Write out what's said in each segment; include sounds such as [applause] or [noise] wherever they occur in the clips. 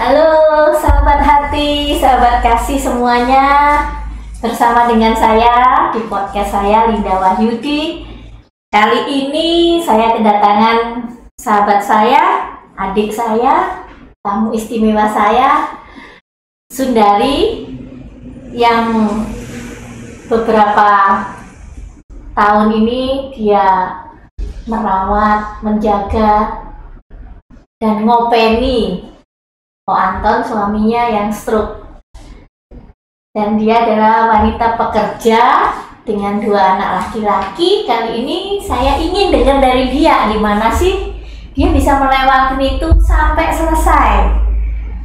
Halo sahabat hati, sahabat kasih semuanya. Bersama dengan saya di podcast saya Linda Wahyudi. Kali ini saya kedatangan sahabat saya, adik saya, tamu istimewa saya Sundari yang beberapa tahun ini dia merawat, menjaga, dan ngopeni Anton suaminya yang stroke. Dan dia adalah wanita pekerja dengan dua anak laki-laki. Kali ini saya ingin dengar dari dia gimana sih dia bisa melewati itu sampai selesai.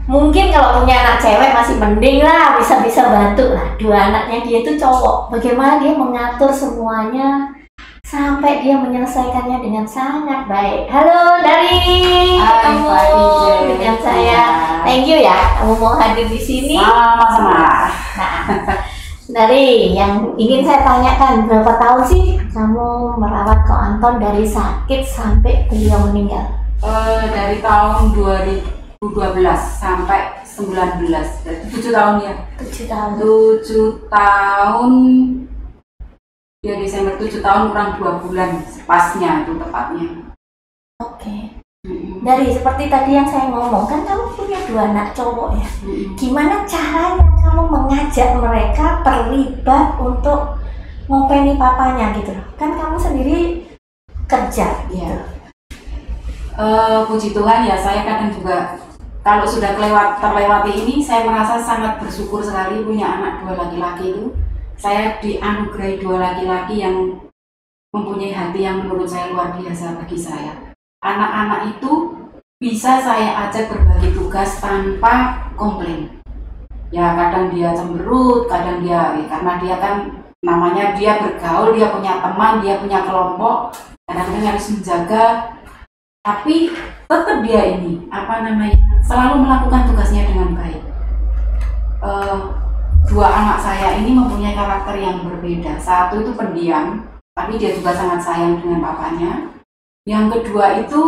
Mungkin kalau punya anak cewek masih mending lah bisa-bisa bantu lah. Dua anaknya dia itu cowok. Bagaimana dia mengatur semuanya sampai dia menyelesaikannya dengan sangat baik. Halo dari ketemu Pak dengan saya. Thank you ya, kamu mau hadir di sini. Sama-sama. Nah, dari yang ingin saya tanyakan berapa tahun sih kamu merawat Ko Anton dari sakit sampai beliau meninggal? Eh, dari tahun 2012 sampai 19, berarti 7 tahun ya. Tujuh tahun. 7 tahun ya Desember 7 tahun kurang 2 bulan pasnya itu tepatnya. Oke. Mm-mm. Dari seperti tadi yang saya ngomong kan kamu punya dua anak cowok ya. Gimana caranya kamu mengajak mereka terlibat untuk ngopeni papanya gitu loh kan kamu sendiri kerja gitu Iya. Eh, puji Tuhan ya saya kadang juga kalau sudah kelewat terlewati ini saya merasa sangat bersyukur sekali punya anak dua laki-laki itu saya dianugerahi dua laki-laki yang mempunyai hati yang menurut saya luar biasa bagi saya. Anak-anak itu bisa saya ajak berbagi tugas tanpa komplain. Ya kadang dia cemberut kadang dia ya, karena dia kan namanya dia bergaul dia punya teman dia punya kelompok kadang-kadang harus menjaga. Tapi tetap dia ini apa namanya selalu melakukan tugasnya dengan baik. Eh, dua anak saya ini mempunyai karakter yang berbeda. Satu itu pendiam tapi dia juga sangat sayang dengan papanya. Yang kedua itu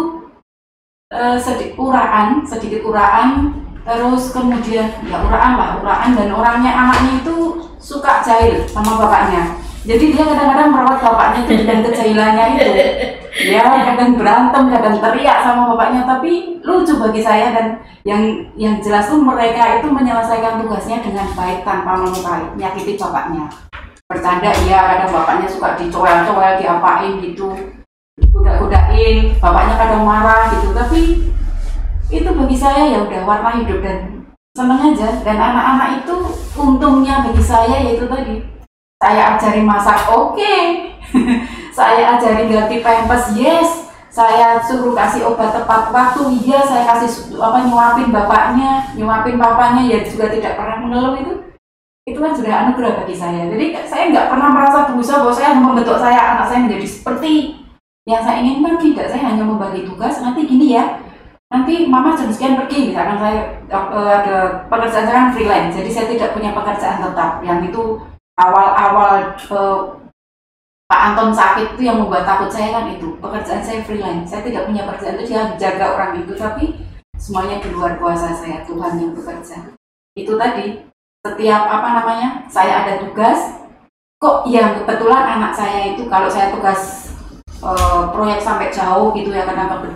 eh, sedikit uraan sedikit uraan terus kemudian ya uraan lah uraan. Dan orangnya anaknya itu suka jahil sama bapaknya jadi dia kadang-kadang merawat bapaknya itu dengan kejailannya itu. Ya kadang berantem kadang teriak sama bapaknya. Tapi lucu bagi saya dan yang yang jelas tuh mereka itu menyelesaikan tugasnya dengan baik tanpa melukai menyakiti bapaknya. Bercanda iya kadang bapaknya suka dicowel-cowel diapain gitu dikuda-kudain bapaknya kadang marah gitu. Tapi itu bagi saya ya udah warna hidup dan seneng aja. Dan anak-anak itu untungnya bagi saya yaitu tadi saya ajari masak oke. [laughs] Saya ajari ganti pampers yes. Saya suruh kasih obat tepat waktu iya. Saya kasih apa nyuapin bapaknya nyuapin papanya ya juga tidak pernah mengeluh itu. Itu kan sudah anugerah bagi saya. Jadi saya nggak pernah merasa berusaha bahwa saya membentuk saya anak saya menjadi seperti yang saya inginkan. Tidak saya hanya membagi tugas. Nanti gini ya. Nanti mama jam sekian pergi. Misalkan saya eh, ada pekerjaan saya kan freelance jadi saya tidak punya pekerjaan tetap. Yang itu awal-awal eh, Pak Anton sakit itu yang membuat takut saya kan itu. Pekerjaan saya freelance. Saya tidak punya pekerjaan itu dia jaga orang itu tapi semuanya di luar kuasa saya Tuhan yang bekerja. Itu tadi setiap apa namanya saya ada tugas kok yang kebetulan anak saya itu kalau saya tugas eh, proyek sampai jauh gitu ya kadang ke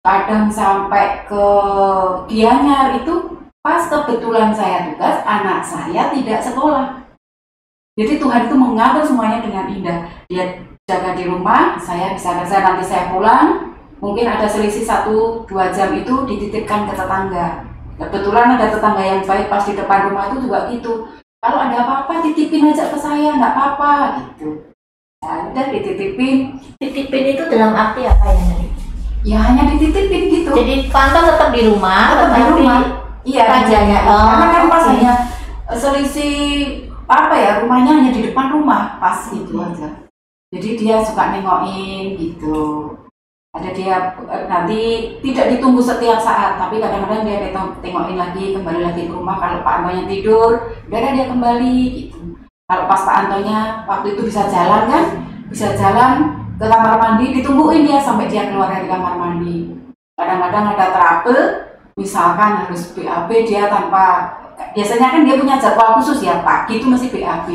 kadang sampai ke Gianyar itu pas kebetulan saya tugas anak saya tidak sekolah jadi Tuhan itu mengatur semuanya dengan indah. Dia jaga di rumah, saya bisa kerja nanti saya pulang. Mungkin ada selisih satu dua jam itu dititipkan ke tetangga. Kebetulan ada tetangga yang baik pas di depan rumah itu juga gitu. Kalau ada apa-apa titipin aja ke saya, nggak apa-apa gitu. Ya udah dititipin, titipin itu dalam arti apa ya Nari? ya hanya dititipin gitu. jadi Panto tetap di rumah Tetap di rumah. Iya, Rajanya. iya. Oh, karena kan pas oke. hanya selisih apa ya rumahnya hanya di depan rumah pas gitu aja. Jadi dia suka nengokin gitu. Ada dia eh, nanti tidak ditunggu setiap saat, tapi kadang-kadang dia tengokin lagi, kembali lagi ke rumah. Kalau Pak Antonya tidur, udah ada dia kembali gitu. Kalau pas Pak Antonya waktu itu bisa jalan kan, bisa jalan ke kamar mandi, ditungguin dia sampai dia keluar dari kamar mandi. Kadang-kadang ada trouble, misalkan harus BAB dia tanpa biasanya kan dia punya jadwal khusus ya pagi itu masih BAB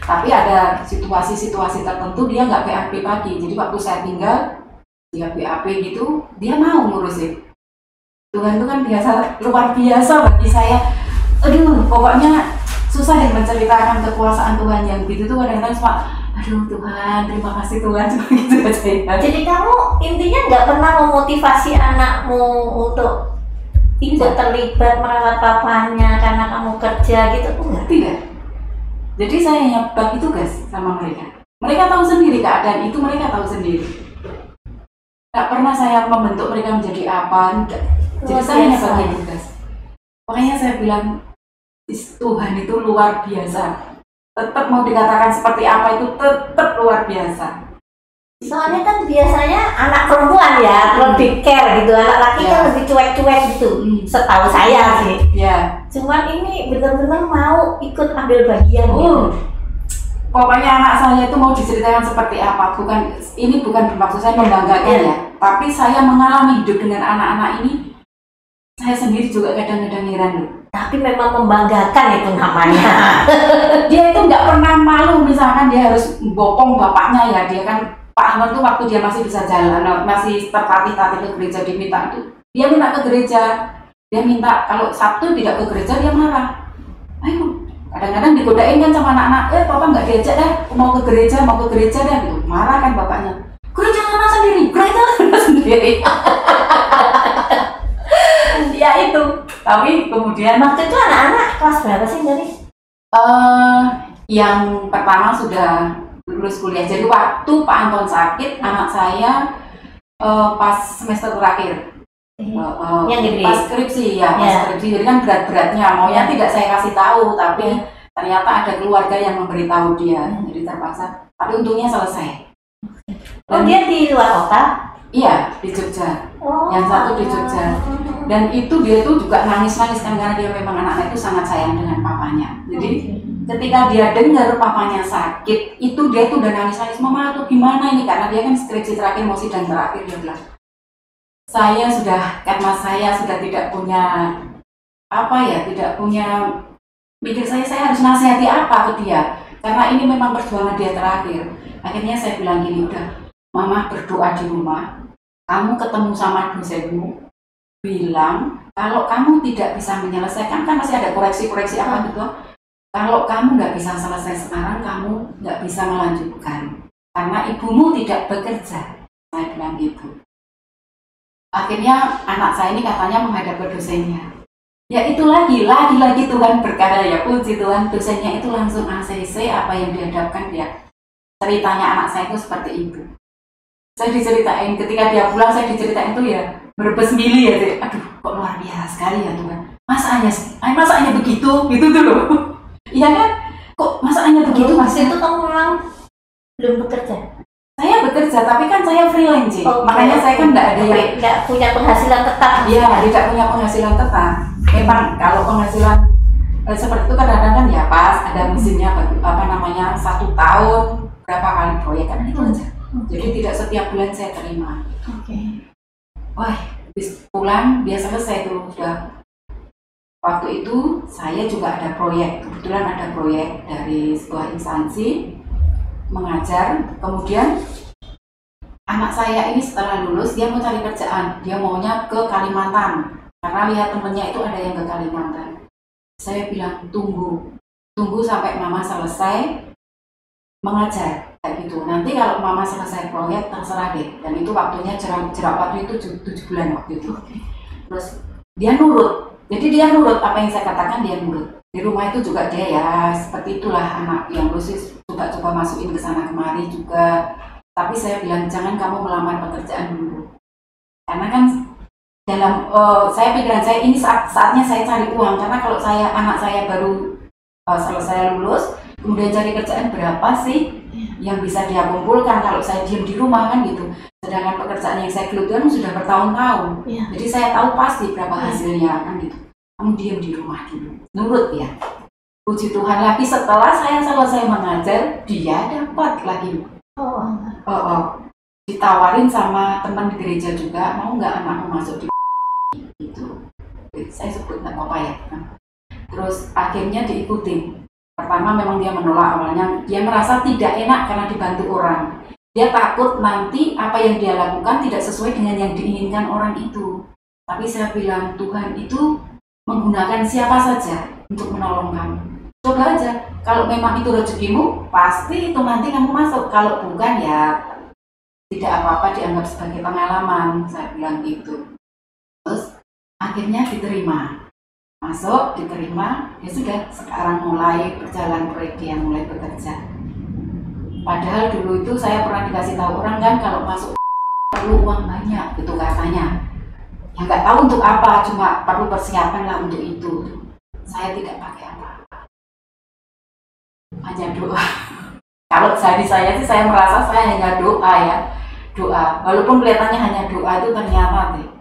tapi ada situasi-situasi tertentu dia nggak BAB pagi. Jadi waktu saya tinggal dia BAB gitu dia mau ngurusin. Tuhan itu kan biasa luar biasa bagi saya. Aduh pokoknya susah deh menceritakan kekuasaan Tuhan yang gitu tuh kadang-kadang cuma aduh Tuhan terima kasih Tuhan. [laughs] Cuma gitu aja ya. Jadi kamu intinya nggak pernah memotivasi anakmu untuk ikut terlibat merawat papanya karena kamu kerja gitu enggak? tidak. Jadi saya hanya bagi tugas sama mereka. Mereka tahu sendiri keadaan itu mereka tahu sendiri. Nggak pernah saya membentuk mereka menjadi apa enggak jadi saya hanya bagi tugas. Makanya saya bilang "Is- Tuhan itu luar biasa. Tetap mau dikatakan seperti apa itu tetap luar biasa Soalnya kan biasanya anak perempuan ya lebih care gitu, anak laki kan Ya. lebih cuek-cuek gitu. Hmm. Setahu saya sih. ya Cuman ini benar-benar mau ikut ambil bagian gitu. Uh, pokoknya anak saya itu mau diceritakan seperti apa bukan ini bukan bermaksud saya membanggakan Iya. ya tapi saya mengalami hidup dengan anak-anak ini saya sendiri juga kadang-kadang heran loh Tapi memang membanggakan itu namanya. dia itu nggak pernah malu misalkan dia harus bopong bapaknya ya dia kan Pak Anwar tuh waktu dia masih bisa jalan masih tertatih-tatih ke gereja diminta itu. Dia minta ke gereja. Dia minta kalau Sabtu tidak ke gereja dia marah. Ayo kadang-kadang digodain kan sama anak-anak eh papa nggak diajak deh mau ke gereja mau ke gereja deh gitu. Marah kan bapaknya. Gereja mana sendiri gereja mana sendiri. [laughs] Ya itu. Tapi kemudian Waktu itu anak-anak kelas berapa sih dari? eh yang pertama sudah lulus kuliah. Jadi waktu Pak Anton sakit, anak saya eh, pas semester terakhir. Eh, eh, Yang gede. Pas skripsi ya, pas Ya. skripsi. Jadi kan berat-beratnya. Maunya Ya. tidak saya kasih tahu, tapi Ya. ternyata ada keluarga yang memberitahu dia. Jadi terpaksa. Tapi untungnya selesai. Oh dia di luar kota? Iya di Jogja. Oh. Yang satu di Jogja. Dan itu dia itu juga nangis-nangis kan karena dia memang anaknya itu sangat sayang dengan papanya. Jadi ketika dia dengar papanya sakit itu dia tuh udah nangis nangis mama tuh gimana ini? Karena dia kan skripsi terakhir mau sidang terakhir dia bilang. Saya sudah karena saya sudah tidak punya apa ya tidak punya mikir saya saya harus nasihati apa ke dia? Karena ini memang perjuangan dia terakhir. Akhirnya saya bilang gini udah mama berdoa di rumah. Kamu ketemu sama dosenmu bilang kalau kamu tidak bisa menyelesaikan kan masih ada koreksi-koreksi apa gitu kalau kamu nggak bisa selesai sekarang, kamu nggak bisa melanjutkan. Karena ibumu tidak bekerja. Saya bilang gitu. Akhirnya anak saya ini katanya menghadap ke dosennya. Ya itu lagi, lagi-lagi Tuhan berkata ya puji Tuhan dosennya itu langsung ACC apa yang dihadapkan dia. Ceritanya anak saya itu seperti itu. Saya diceritain ketika dia pulang saya diceritain itu ya berbes mili ya. Aduh kok luar biasa sekali ya Tuhan. Masa hanya, masa hanya begitu? Gitu tuh loh. Iya kan? Kok masa hanya begitu Gitu mas? itu kamu memang belum bekerja. Saya bekerja, tapi kan saya freelance, Ci. Oke. Makanya saya kan tidak ada yang nggak punya penghasilan tetap. Iya, tidak punya penghasilan tetap. Memang kalau penghasilan eh, seperti itu kadang-kadang kan ya pas ada musimnya bagi- apa namanya satu tahun berapa kali proyek kan itu aja. Jadi tidak setiap bulan saya terima. Oke. Wah, habis pulang dia selesai tuh sudah. Waktu itu saya juga ada proyek, kebetulan ada proyek dari sebuah instansi mengajar. Kemudian anak saya ini setelah lulus dia mau cari kerjaan, dia maunya ke Kalimantan karena lihat temennya itu ada yang ke Kalimantan. Saya bilang tunggu, tunggu sampai mama selesai mengajar kayak gitu. Nanti kalau mama selesai proyek terserah deh. Dan itu waktunya jerak waktu itu tujuh, tujuh bulan waktu itu. Terus dia nurut. Jadi dia nurut apa yang saya katakan dia nurut. Di rumah itu juga dia ya seperti itulah anak yang lusis coba-coba masukin ke sana kemari juga. Tapi saya bilang jangan kamu melamar pekerjaan dulu. Karena kan dalam eh, saya pikiran saya ini saat saatnya saya cari uang karena kalau saya anak saya baru eh, selesai lulus kemudian cari kerjaan berapa sih yang bisa dia kumpulkan kalau saya diam di rumah kan gitu sedangkan pekerjaan yang saya geluti kan sudah bertahun-tahun. Iya. jadi saya tahu pasti berapa Hmm. hasilnya kan gitu. Kamu diam di rumah dulu. Nurut ya. Puji Tuhan lagi setelah saya selesai mengajar dia dapat lagi. Oh. oh, oh. ditawarin sama teman di gereja juga mau nggak anakmu masuk di gitu. Saya sebut nggak apa-apa ya. Terus akhirnya diikuti. Pertama memang dia menolak awalnya. Dia merasa tidak enak karena dibantu orang dia takut nanti apa yang dia lakukan tidak sesuai dengan yang diinginkan orang itu. Tapi saya bilang Tuhan itu menggunakan siapa saja untuk menolong kamu. Coba aja kalau memang itu rezekimu pasti itu nanti kamu masuk. Kalau bukan ya tidak apa-apa dianggap sebagai pengalaman. Saya bilang gitu. Terus akhirnya diterima. Masuk diterima ya sudah sekarang mulai berjalan proyek dia mulai bekerja padahal dulu itu saya pernah dikasih tahu orang kan kalau masuk perlu uang banyak gitu katanya. Ya nggak tahu untuk apa cuma perlu persiapan lah untuk itu. Saya tidak pakai apa-apa. Hanya doa. [laughs] Kalau dari saya sih saya merasa saya hanya doa ya doa. Walaupun kelihatannya hanya doa itu ternyata deh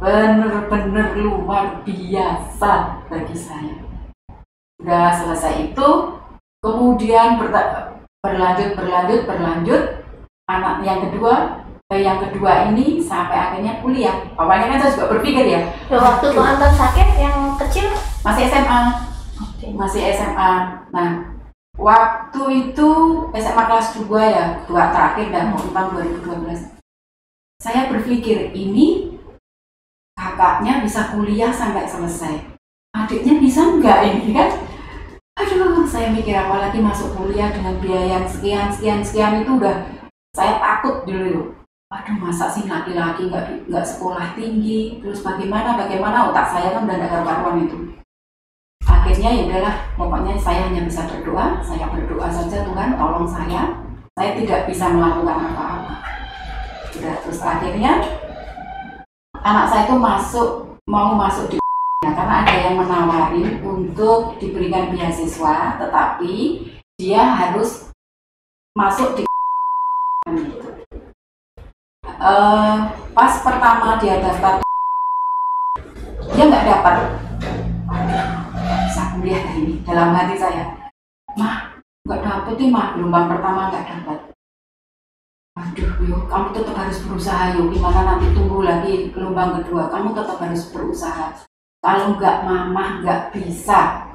bener-bener luar biasa bagi saya. Udah selesai itu kemudian berlanjut berlanjut berlanjut anak yang kedua yang kedua ini sampai akhirnya kuliah. Awalnya kan saya juga berpikir ya. waktu tuh Anton sakit yang kecil masih SMA. Masih SMA. Nah, waktu itu SMA kelas 2 ya, dua terakhir dan mau tahun 2012. Saya berpikir ini kakaknya bisa kuliah sampai selesai. Adiknya bisa enggak ini kan? Aduh, saya mikir apalagi masuk kuliah dengan biaya yang sekian sekian sekian itu udah saya takut dulu aduh masa sih laki-laki nggak nggak sekolah tinggi? Terus bagaimana bagaimana? Otak saya kan udah nggak karuan itu. Akhirnya ya udahlah pokoknya saya hanya bisa berdoa. Saya berdoa saja Tuhan tolong saya. Saya tidak bisa melakukan apa-apa. Terus akhirnya anak saya itu masuk mau masuk di ya, karena ada yang menawari untuk diberikan beasiswa tetapi dia harus masuk di uh, pas pertama dia daftar dia nggak dapat. Kuliah hari ini dalam hati saya. Mah nggak dapet nih mah. Gelombang pertama nggak dapat aduh yuk kamu tetap harus berusaha yuk gimana nanti tunggu lagi gelombang kedua? Kamu tetap harus berusaha kalau nggak mama nggak bisa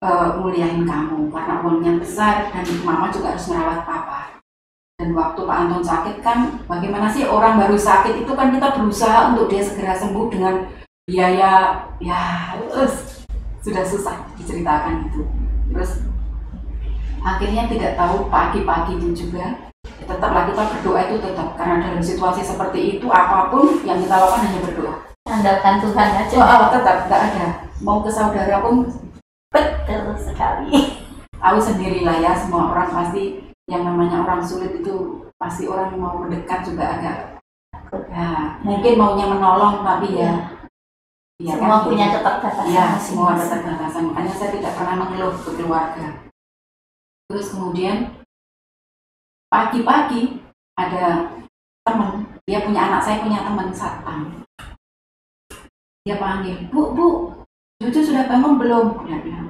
uh, muliahin kamu karena uangnya besar dan mama juga harus merawat papa. Dan waktu Pak Anton sakit kan bagaimana sih orang baru sakit itu kan kita berusaha untuk dia segera sembuh dengan biaya ya terus sudah susah diceritakan itu. Terus akhirnya tidak tahu pagi-pagi itu juga tetaplah kita berdoa itu tetap. Karena dalam situasi seperti itu apa pun yang kita lakukan hanya berdoa andalkan Tuhan aja. Oh, oh tetap nggak ada. Mau ke saudara pun betul sekali. Tahu sendirilah ya semua orang pasti yang namanya orang sulit itu pasti orang mau mendekat juga agak ya mungkin maunya menolong tapi ya ya semua kan, punya keterbatasan ya semua ada keterbatasan. Makanya saya tidak pernah mengeluh ke keluarga. Terus kemudian pagi-pagi ada teman dia punya anak saya punya teman satpam dia panggil bu bu cucu sudah bangun belum? Dia bilang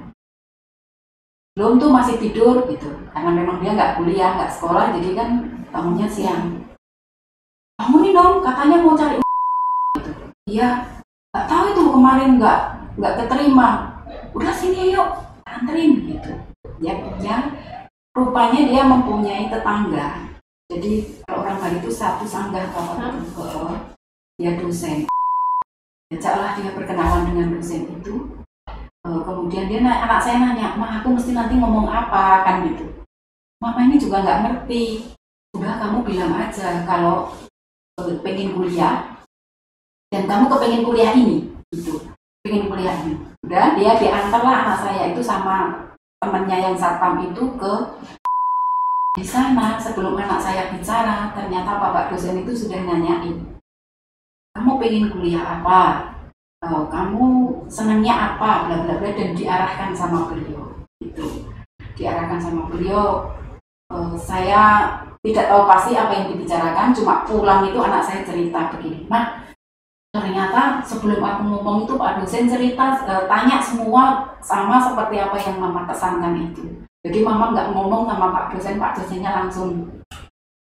belum tuh masih tidur gitu. Karena memang dia nggak kuliah nggak sekolah jadi kan bangunnya siang. Bangunin dong katanya mau cari gitu. Iya nggak tahu itu kemarin nggak nggak keterima. Udah sini yuk anterin gitu. Ya ya rupanya dia mempunyai tetangga. Jadi orang Bali itu satu sanggah kalau dia dosen ajaklah dia berkenalan dengan dosen itu Eh, kemudian dia anak saya nanya, mah aku mesti nanti ngomong apa kan gitu. Mama ini juga nggak ngerti. Udah kamu bilang aja kalau uh, pengen kuliah dan kamu kepengen kuliah ini gitu, pengen kuliah ini. Udah dia diantarlah anak saya itu sama temannya yang satpam itu ke di sana sebelum anak saya bicara ternyata bapak dosen itu sudah nanyain kamu pengen kuliah apa? Oh, kamu senangnya apa? Bla bla bla dan diarahkan sama beliau. Itu diarahkan sama beliau. Uh, saya tidak tahu pasti apa yang dibicarakan cuma pulang itu anak saya cerita begini mah ternyata sebelum aku ngomong itu Pak dosen cerita uh, tanya semua sama seperti apa yang mama pesankan itu. Jadi mama nggak ngomong sama Pak dosen Pak dosennya langsung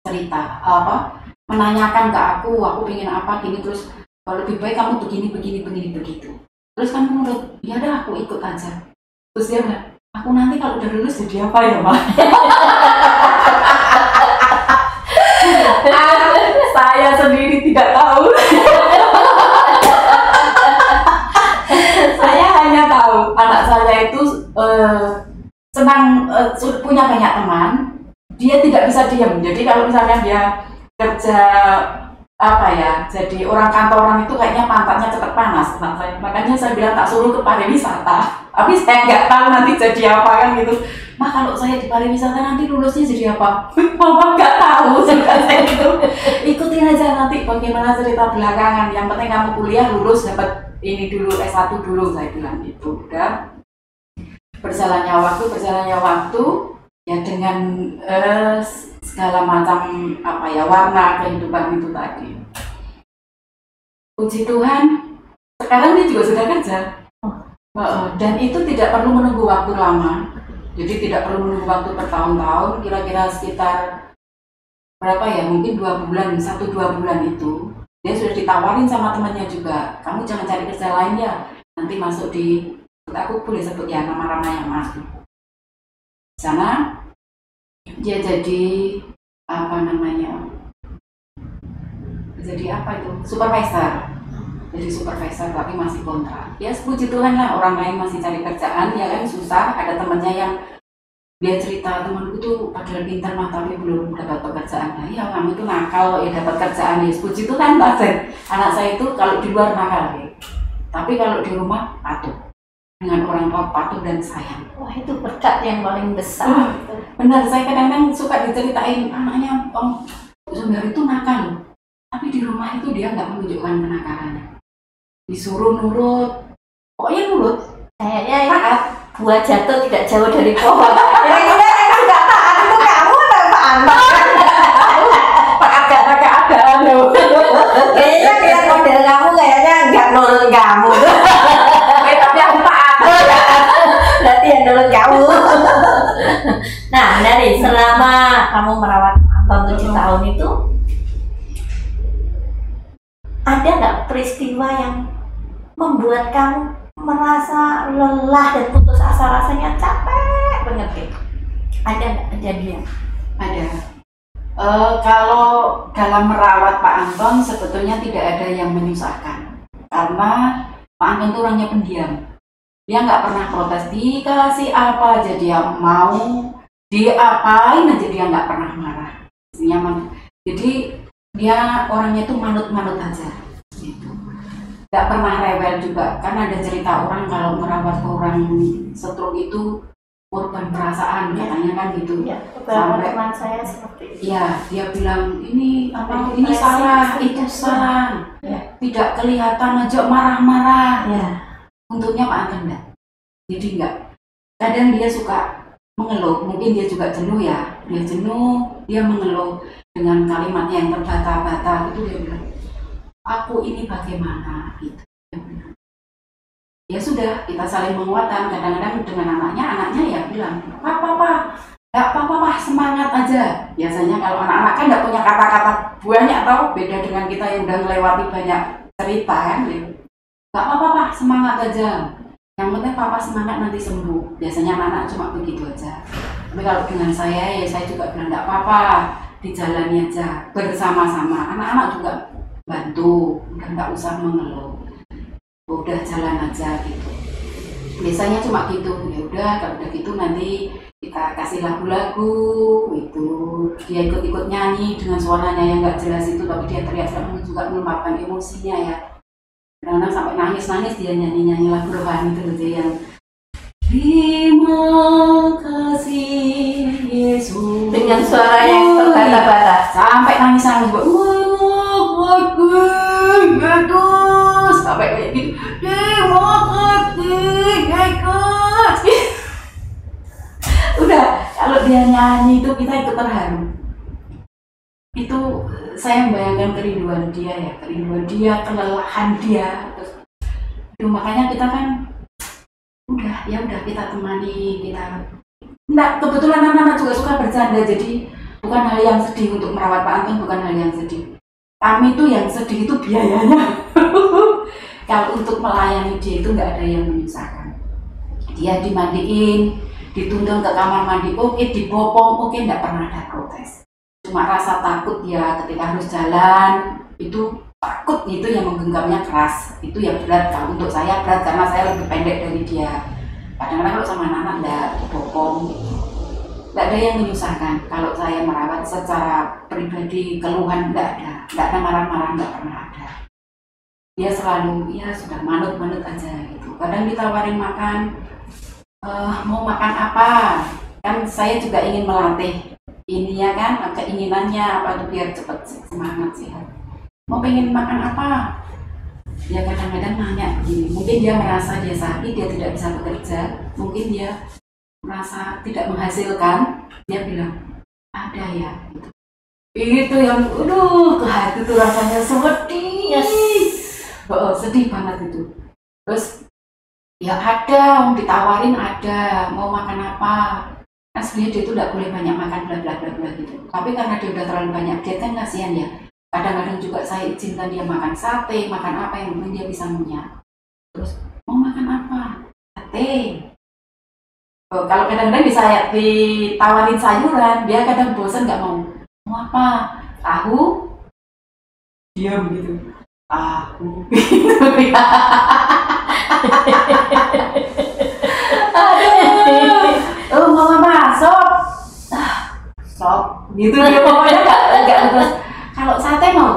cerita apa menanyakan ke aku aku ingin apa gini? Terus kalau lebih baik kamu begini begini begini begitu. Terus kamu menurut ya udah aku ikut aja. Terus dia bilang aku nanti kalau udah lulus jadi apa ya mak [laughs] saya sendiri tidak tahu. [laughs] Saya hanya tahu anak saya itu eh, senang eh, punya banyak teman. Dia tidak bisa diam jadi kalau misalnya dia kerja apa ya jadi orang kantoran itu kayaknya pantatnya cepat panas. Saya makanya saya bilang tak suruh ke pariwisata. Tapi saya nggak tahu nanti jadi apa kan gitu. Mah kalau saya di pariwisata nanti lulusnya jadi apa? [laughs] Mama nggak tahu juga saya gitu. Ikutin aja nanti bagaimana cerita belakangan. Yang penting kamu kuliah lulus dapat ini dulu S1 dulu saya bilang gitu. Udah. Berjalannya waktu berjalannya waktu ya dengan eh, segala macam apa ya warna kehidupan itu tadi. Puji Tuhan sekarang dia juga sudah kerja. Heeh, dan itu tidak perlu menunggu waktu lama. Jadi tidak perlu menunggu waktu bertahun-tahun kira-kira sekitar berapa ya mungkin dua bulan satu dua bulan itu dia sudah ditawarin sama temannya juga kamu jangan cari kerja lain ya nanti masuk di aku boleh sebut ya nama Ramayana Mas di sana dia jadi apa namanya jadi apa itu? Supervisor. Jadi supervisor tapi masih kontrak. Ya puji Tuhan lah orang lain masih cari kerjaan ya kan susah. Ada temannya yang dia cerita temanku tuh padahal pintar mah tapi belum dapat pekerjaan. Nah ya kamu itu nakal ya dapat kerjaan ya. Puji Tuhan Pak anak saya itu kalau di luar nakal ya. tapi kalau di rumah patuh dengan orang tua patuh dan sayang Wah itu berkat yang paling besar. Wah. benar saya kadang-kadang suka diceritain anaknya om Sundar itu nakal tapi di rumah itu dia nggak menunjukkan kenakalannya disuruh nurut pokoknya nurut Kayaknya taat buah jatuh tidak jauh dari pohon. [laughs] Kira-kira yang sudah taat itu kamu atau Pak Anton? Pak agak adaan loh Kayaknya kayak model kamu kayaknya nggak nurun kamu. Yang nurun kamu. nah dari selama kamu merawat Anton tujuh tahun itu ada nggak peristiwa yang membuat kamu merasa lelah dan putus asa rasanya capek banget gitu? Ada nggak kejadian? ada Eh, kalau dalam merawat Pak Anton sebetulnya tidak ada yang menyusahkan karena Pak Anton itu orangnya pendiam dia nggak pernah protes dikasih apa aja dia mau diapain aja dia nggak pernah marah nyaman jadi dia orangnya itu manut-manut aja gitu nggak pernah rewel juga kan ada cerita orang kalau merawat orang stroke itu korban perasaan katanya kan gitu Ya, Sampai- teman saya seperti itu. Iya, dia bilang ini apa? Ini salah, itu itu. salah. Ya. Tidak kelihatan aja marah-marah. Ya. Untungnya Pak Anton enggak. Jadi enggak. Kadang dia suka mengeluh, mungkin dia juga jenuh ya. Dia jenuh, dia mengeluh dengan kalimat yang terbata-bata itu dia bilang, aku ini bagaimana gitu. Ya sudah, kita saling menguatkan. Kadang-kadang dengan anaknya, anaknya ya bilang, apa apa, nggak apa-apa Pak, semangat aja. Biasanya kalau anak-anak kan nggak punya kata-kata banyak atau beda dengan kita yang udah melewati banyak cerita kan. ya. Nggak apa-apa semangat aja. Yang penting papa semangat nanti sembuh. Biasanya anak-anak cuma begitu aja. Tapi kalau dengan saya ya saya juga bilang nggak apa-apa, dijalani aja bersama-sama. Anak-anak juga bantu, udah nggak usah mengeluh. Udah jalan aja gitu. Biasanya cuma gitu. Ya udah kalau udah gitu nanti kita kasih lagu-lagu itu dia ikut-ikut nyanyi dengan suaranya yang nggak jelas itu tapi dia teriak-teriak juga meluapkan emosinya ya kadang-kadang sampai nangis-nangis dia nyanyi-nyanyi lagu rohani itu dia yang Terima kasih Yesus. Dengan suara yang terbata-bata. sampai nangis-nangis buat Yesus sampai kayak gitu Terima kasih Yesus. Udah. Kalau dia nyanyi itu kita ikut terharu itu saya membayangkan kerinduan dia ya kerinduan dia kelelahan dia. Aduh, makanya kita kan udah ya udah kita temani kita Enggak, kebetulan anak-anak juga suka bercanda jadi bukan hal yang sedih untuk merawat Pak Anton bukan hal yang sedih. Kami tuh yang sedih itu biayanya. [laughs] Kalau untuk melayani dia itu nggak ada yang menyusahkan. Dia dimandiin dituntun ke kamar mandi oke dibopong oke nggak pernah ada protes cuma rasa takut dia ketika harus jalan itu takut itu yang menggenggamnya keras. Itu yang berat kalau untuk saya berat karena saya lebih pendek dari dia. Kadang-kadang kalau sama anak-anak enggak dibopong nggak ada yang menyusahkan. Kalau saya merawat secara pribadi keluhan nggak ada. Nggak ada marah-marah nggak pernah ada. Dia selalu ya sudah manut-manut aja gitu. Kadang ditawarin makan uh, mau makan apa? Kan saya juga ingin melatih ini ya kan keinginannya apa tuh biar cepat semangat sehat. Mau pengen makan apa? Ya kadang-kadang nanya begini mungkin dia merasa dia sakit dia tidak bisa bekerja mungkin dia merasa tidak menghasilkan dia bilang ada ya. Gitu. itu yang aduh ke hati tuh rasanya sedih. Yes. oh, sedih banget itu. Terus ya ada ditawarin ada mau makan apa sebenarnya dia itu tidak boleh banyak makan bla bla bla bla gitu tapi karena dia udah terlalu banyak dia kan kasihan ya kadang-kadang juga saya izinkan dia makan sate makan apa yang penting dia bisa munyah terus mau makan apa sate Oh, kalau kadang-kadang bisa ditawarin sayuran, dia kadang bosan nggak mau. Mau apa? Tahu? Diam gitu. Tahu. Aduh. [laughs] Oh, mau apa? Sop. Ah, sop. Gitu dia pokoknya nggak nggak terus. Kalau sate mau?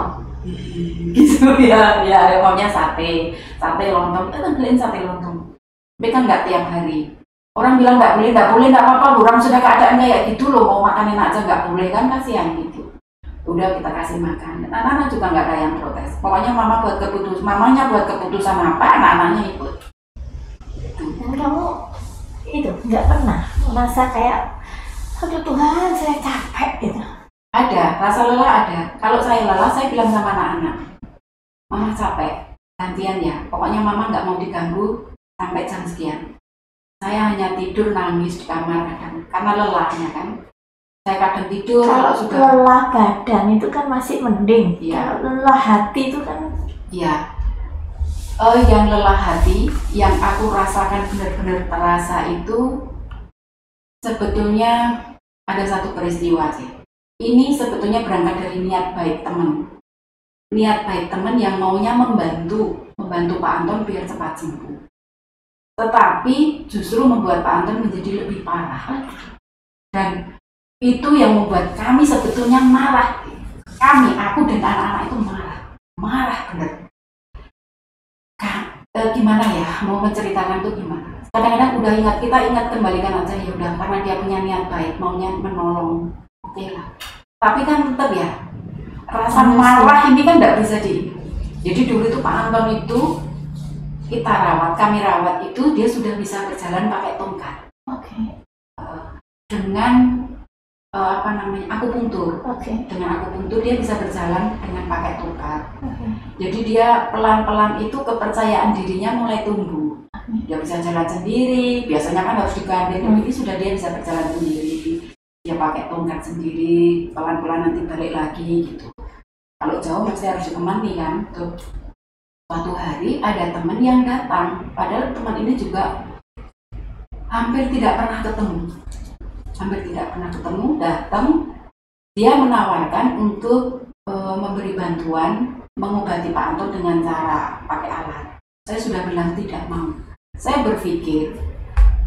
gitu ya, ya maunya sate, sate lontong. Kita beliin sate lontong. Tapi kan nggak tiap hari orang bilang nggak boleh nggak boleh nggak apa-apa orang sudah keadaan kayak gitu loh mau makan enak aja nggak boleh kan kasihan gitu udah kita kasih makan anak-anak juga nggak ada yang protes pokoknya mama buat keputusan mamanya buat keputusan apa anak-anaknya ikut dan kamu itu nggak pernah merasa kayak aduh Tuhan saya capek gitu. Ada rasa lelah ada. Kalau saya lelah saya bilang sama anak-anak mama capek gantian ya. Pokoknya mama nggak mau diganggu sampai jam sekian. Saya hanya tidur nangis di kamar kadang karena lelahnya kan. Saya kadang tidur kalau sudah lelah badan itu kan masih mending. Ya. lelah hati itu kan ya uh, yang lelah hati yang aku rasakan benar-benar terasa itu sebetulnya ada satu peristiwa sih ini sebetulnya berangkat dari niat baik teman niat baik teman yang maunya membantu membantu Pak Anton biar cepat sembuh tetapi justru membuat Pak Anton menjadi lebih parah. Dan itu yang membuat kami sebetulnya marah. Kami, aku dan anak-anak itu marah. Marah benar. e, gimana ya, mau menceritakan itu gimana? Kadang-kadang udah ingat, kita ingat kembalikan aja ya udah karena dia punya niat baik, maunya menolong. Oke okay lah. Tapi kan tetap ya, rasa marah ini kan tidak bisa di. Jadi dulu itu Pak Anton itu kita rawat, kami rawat itu dia sudah bisa berjalan pakai tongkat. Oke. Okay. Uh, dengan uh, apa namanya akupuntur. Oke. Okay. Dengan akupuntur dia bisa berjalan dengan pakai tongkat. Okay. Jadi dia pelan-pelan itu kepercayaan dirinya mulai tumbuh. Okay. Dia bisa jalan sendiri. Biasanya kan harus digandeng. Hmm. Ini sudah dia bisa berjalan sendiri. Dia pakai tongkat sendiri. Pelan-pelan nanti balik lagi gitu. Kalau jauh pasti harus ditemani kan. Tuh Suatu hari ada teman yang datang, padahal teman ini juga hampir tidak pernah ketemu. Hampir tidak pernah ketemu, datang, dia menawarkan untuk e, memberi bantuan mengobati Pak Anton dengan cara pakai alat. Saya sudah bilang tidak mau. Saya berpikir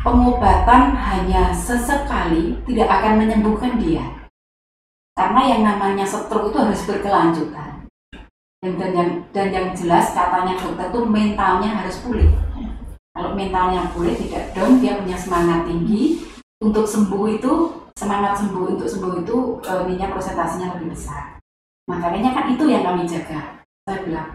pengobatan hanya sesekali tidak akan menyembuhkan dia. Karena yang namanya stroke itu harus berkelanjutan dan yang dan yang jelas katanya dokter tuh mentalnya harus pulih kalau mentalnya pulih tidak down dia punya semangat tinggi untuk sembuh itu semangat sembuh untuk sembuh itu e, minyak presentasinya lebih besar. Makanya kan itu yang kami jaga. Saya bilang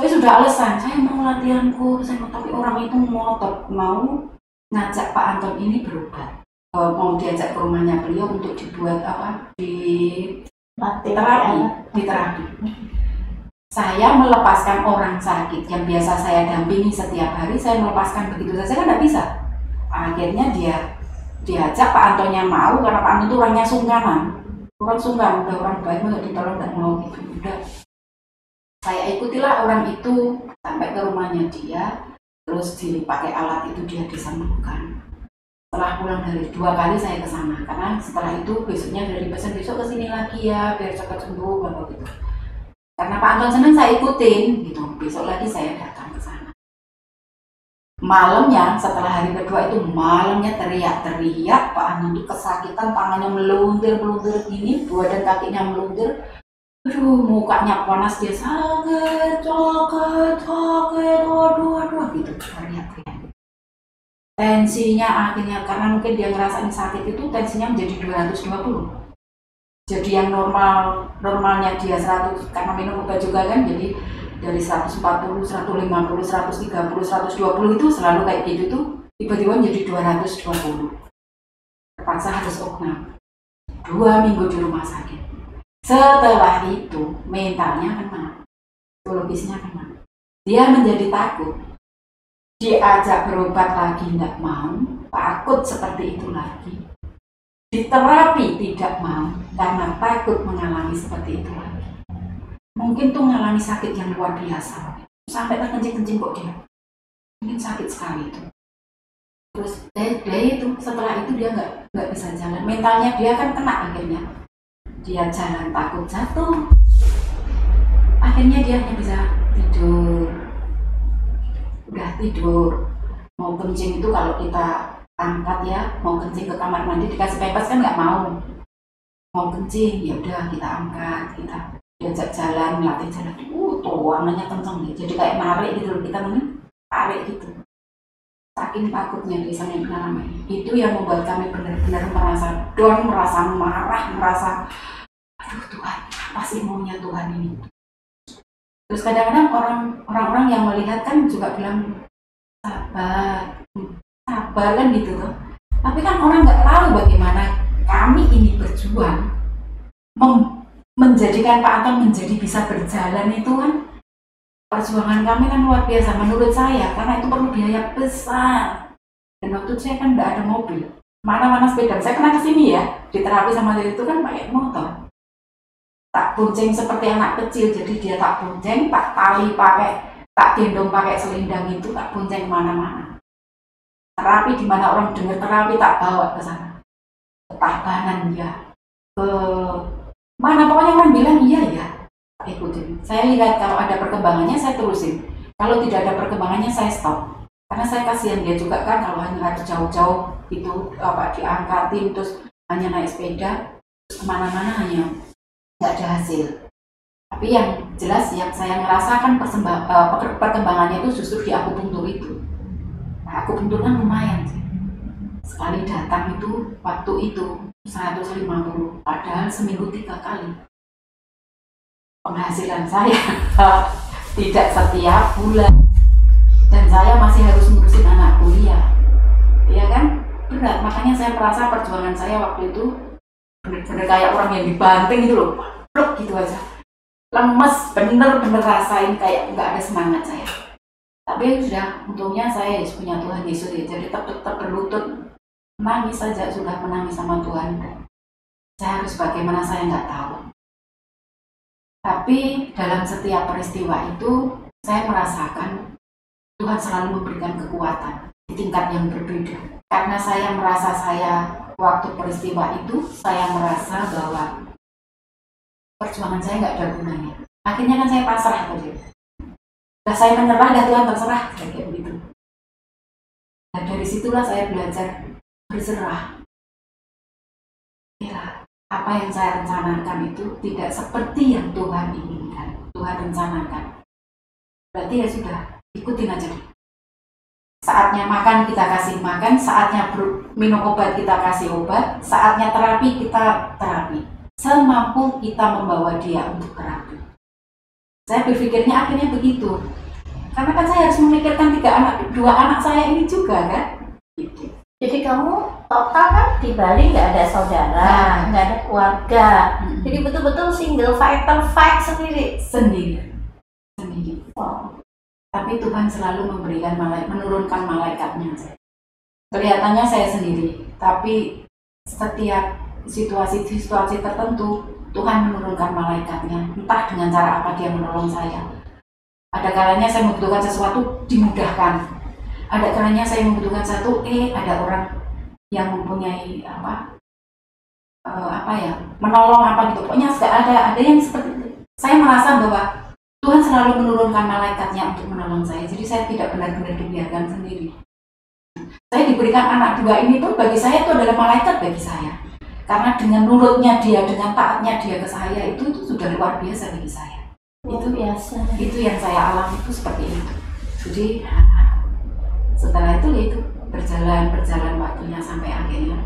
saya sudah alasan saya mau latihanku saya mau tapi orang itu ngotot mau ngajak Pak Anton ini berobat. E, mau diajak ke rumahnya beliau untuk dibuat apa di terapi. Di terapi. Saya melepaskan orang sakit yang biasa saya dampingi setiap hari, saya melepaskan begitu saja kan tidak bisa. Akhirnya dia diajak Pak Antonnya mau karena Pak Anton itu orangnya sungkanan, orang sungkan, udah orang baik mau ditolong tidak mau. Udah. Saya ikutilah orang itu sampai ke rumahnya dia terus dipakai alat itu dia disembuhkan. Setelah pulang dari dua kali saya ke sana karena setelah itu besoknya dari pesan besok ke sini lagi ya biar cepat sembuh bapak gitu karena Pak Anton senang saya ikutin gitu. Besok lagi saya datang ke sana malamnya setelah hari kedua itu malamnya teriak-teriak Pak Anton itu kesakitan tangannya meluntir meluntir gini dan kakinya meluntir aduh mukanya panas dia sakit sakit sakit aduh aduh gitu teriak-teriak. Tensinya akhirnya karena mungkin dia ngerasain sakit itu tensinya menjadi 220 jadi yang normal normalnya dia 100 karena minum obat juga kan jadi dari 140, 150, 130, 120 itu selalu kayak gitu tuh tiba-tiba menjadi 220 terpaksa harus oknam dua minggu di rumah sakit setelah itu mentalnya kena, psikologisnya kena. Dia menjadi takut. Diajak berobat lagi nggak mau, takut seperti itu lagi. Diterapi tidak mau karena takut mengalami seperti itu lagi. Mungkin tuh mengalami sakit yang luar biasa. Sampai terkencing-kencing kok dia. Mungkin sakit sekali itu. Terus dia, dia itu setelah itu dia nggak nggak bisa jalan. Mentalnya dia kan kena akhirnya dia jalan takut jatuh akhirnya dia hanya bisa tidur udah tidur mau kencing itu kalau kita angkat ya mau kencing ke kamar mandi dikasih pepes kan nggak mau mau kencing ya udah kita angkat kita diajak jalan melatih jalan. Uh tuangannya kenceng nih jadi kayak narik gitu loh kita namanya tarik gitu. Saking takutnya di sana pengalaman itu yang membuat kami benar-benar merasa down merasa marah merasa aduh Tuhan apa sih maunya Tuhan ini? Terus kadang-kadang orang orang-orang yang melihat kan juga bilang sabar sabar kan gitu loh. Tapi kan orang nggak tahu bagaimana kami ini berjuang menjadikan Pak Anton menjadi bisa berjalan itu kan? Perjuangan kami kan luar biasa menurut saya karena itu perlu biaya besar. Dan waktu saya kan nggak ada mobil. Mana-mana sepeda. Saya kena ke sini ya di terapi sama dia itu kan pakai motor. Tak bonceng seperti anak kecil jadi dia tak bonceng tak tali pakai tak gendong pakai selendang itu tak bonceng ke mana-mana terapi di mana orang dengar terapi tak bawa ke sana. Ke Tabanan ya ke mana pokoknya orang bilang iya ya ikutin. Saya lihat kalau ada perkembangannya saya terusin. Kalau tidak ada perkembangannya saya stop. Karena saya kasihan dia juga kan kalau hanya harus jauh-jauh itu apa diangkatin terus hanya naik sepeda ke mana-mana hanya nggak ada hasil. Tapi yang jelas yang saya merasakan uh, perkembangannya itu justru di akupunktur itu. Nah, akupunktur kan lumayan sih. Sekali datang itu waktu itu 150 padahal seminggu tiga kali. Penghasilan saya tidak setiap bulan. Dan saya masih harus ngurusin anak kuliah. Ya kan? Berat makanya saya merasa perjuangan saya waktu itu bener-bener kayak orang yang dibanting gitu loh. Pluk gitu aja. Lemes bener-bener rasain kayak nggak ada semangat saya. Tapi sudah untungnya saya punya Tuhan Yesus ya. Jadi tetap tetap berlutut menangis saja sudah menangis sama Tuhan saya harus bagaimana saya nggak tahu tapi dalam setiap peristiwa itu saya merasakan Tuhan selalu memberikan kekuatan di tingkat yang berbeda karena saya merasa saya waktu peristiwa itu saya merasa bahwa perjuangan saya nggak ada gunanya. Akhirnya kan saya pasrah tadi. Nah, saya menyerah dan Tuhan terserah kayak begitu. Nah dari situlah saya belajar berserah. Ya, apa yang saya rencanakan itu tidak seperti yang Tuhan inginkan, Tuhan rencanakan. Berarti ya sudah, ikutin aja Saatnya makan kita kasih makan, saatnya minum obat kita kasih obat, saatnya terapi kita terapi. Semampu kita membawa dia untuk terapi. Saya berpikirnya akhirnya begitu. Karena kan saya harus memikirkan tiga anak, dua anak saya ini juga kan. Gitu. Jadi kamu total kan di Bali nggak ada saudara, nah. nggak ada keluarga. Hmm. Jadi betul-betul single fighter fight sendiri. Sendiri. Sendiri. Wow tapi Tuhan selalu memberikan malaikat, menurunkan malaikatnya. Kelihatannya saya sendiri, tapi setiap situasi-situasi tertentu Tuhan menurunkan malaikatnya entah dengan cara apa dia menolong saya ada kalanya saya membutuhkan sesuatu dimudahkan ada kalanya saya membutuhkan satu eh ada orang yang mempunyai apa uh, apa ya menolong apa gitu. Pokoknya ada ada yang seperti itu. Saya merasa bahwa Tuhan selalu menurunkan malaikatnya untuk menolong saya. Jadi saya tidak benar-benar dibiarkan sendiri. Saya diberikan anak dua ini tuh bagi saya itu adalah malaikat bagi saya. Karena dengan nurutnya dia dengan taatnya dia ke saya itu itu sudah luar biasa bagi saya. Itu biasa. Itu yang saya alami itu seperti itu. Jadi setelah itu itu berjalan berjalan waktunya sampai akhirnya.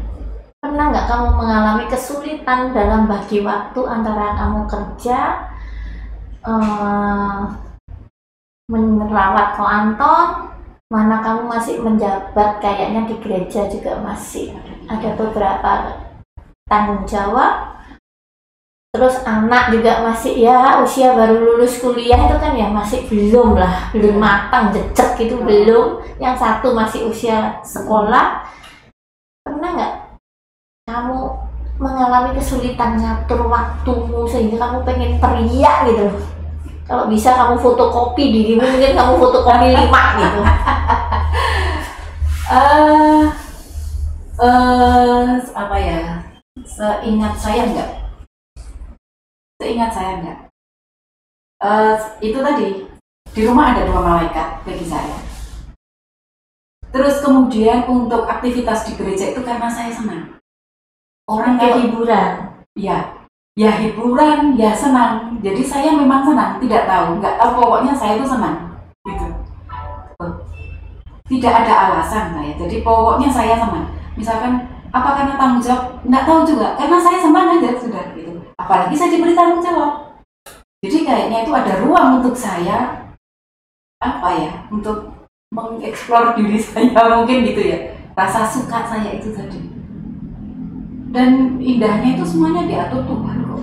Pernah nggak kamu mengalami kesulitan dalam bagi waktu antara kamu kerja uh, merawat Anton mana kamu masih menjabat kayaknya di gereja juga masih? Ada beberapa tanggung jawab terus anak juga masih ya usia baru lulus kuliah itu kan ya masih belum lah belum matang jejak gitu hmm. belum. Yang satu masih usia sekolah. Pernah nggak kamu mengalami kesulitan ngatur waktumu sehingga kamu pengen teriak gitu? Kalau bisa kamu fotokopi dirimu mungkin kamu fotokopi [laughs] lima gitu. Uh, uh, apa ya? Seingat saya enggak. Seingat saya enggak. Uh, itu tadi di rumah ada dua malaikat bagi saya. Terus kemudian untuk aktivitas di gereja itu karena saya senang. Orang kayak hiburan. Ya, ya hiburan, ya senang. Jadi saya memang senang, tidak tahu, nggak tahu pokoknya saya itu senang. Gitu. Tidak ada alasan saya. Jadi pokoknya saya senang. Misalkan apa karena tanggung jawab nggak tahu juga karena saya senang aja sudah apalagi saya diberi tanggung jawab. Jadi kayaknya itu ada ruang untuk saya apa ya untuk mengeksplor diri [laughs] saya mungkin gitu ya. Rasa suka saya itu tadi. Dan indahnya itu semuanya diatur Tuhan kok.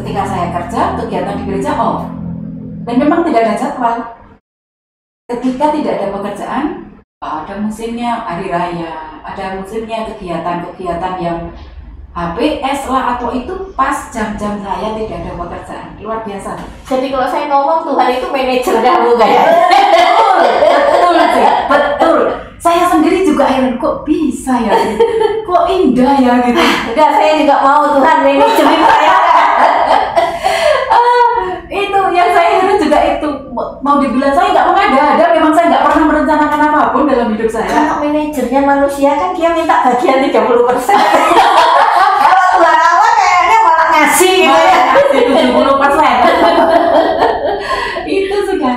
Ketika saya kerja kegiatan di gereja off. Dan memang tidak ada jadwal. Ketika tidak ada pekerjaan ada musimnya hari raya ada musimnya kegiatan-kegiatan yang HPS lah atau itu pas jam-jam saya tidak ada pekerjaan. Luar biasa. Jadi kalau saya ngomong Tuhan itu manajer kamu kayak betul betul betul. Saya sendiri juga heran kok bisa ya kok indah ya gitu? Enggak saya juga mau Tuhan manajerin saya. Itu yang saya heran juga itu. Mau dibilang saya nggak mengada-ada memang saya nggak pernah merencanakan apa pun dalam hidup saya. Kalau manajernya manusia kan dia minta bagian 30 70 persen itu sudah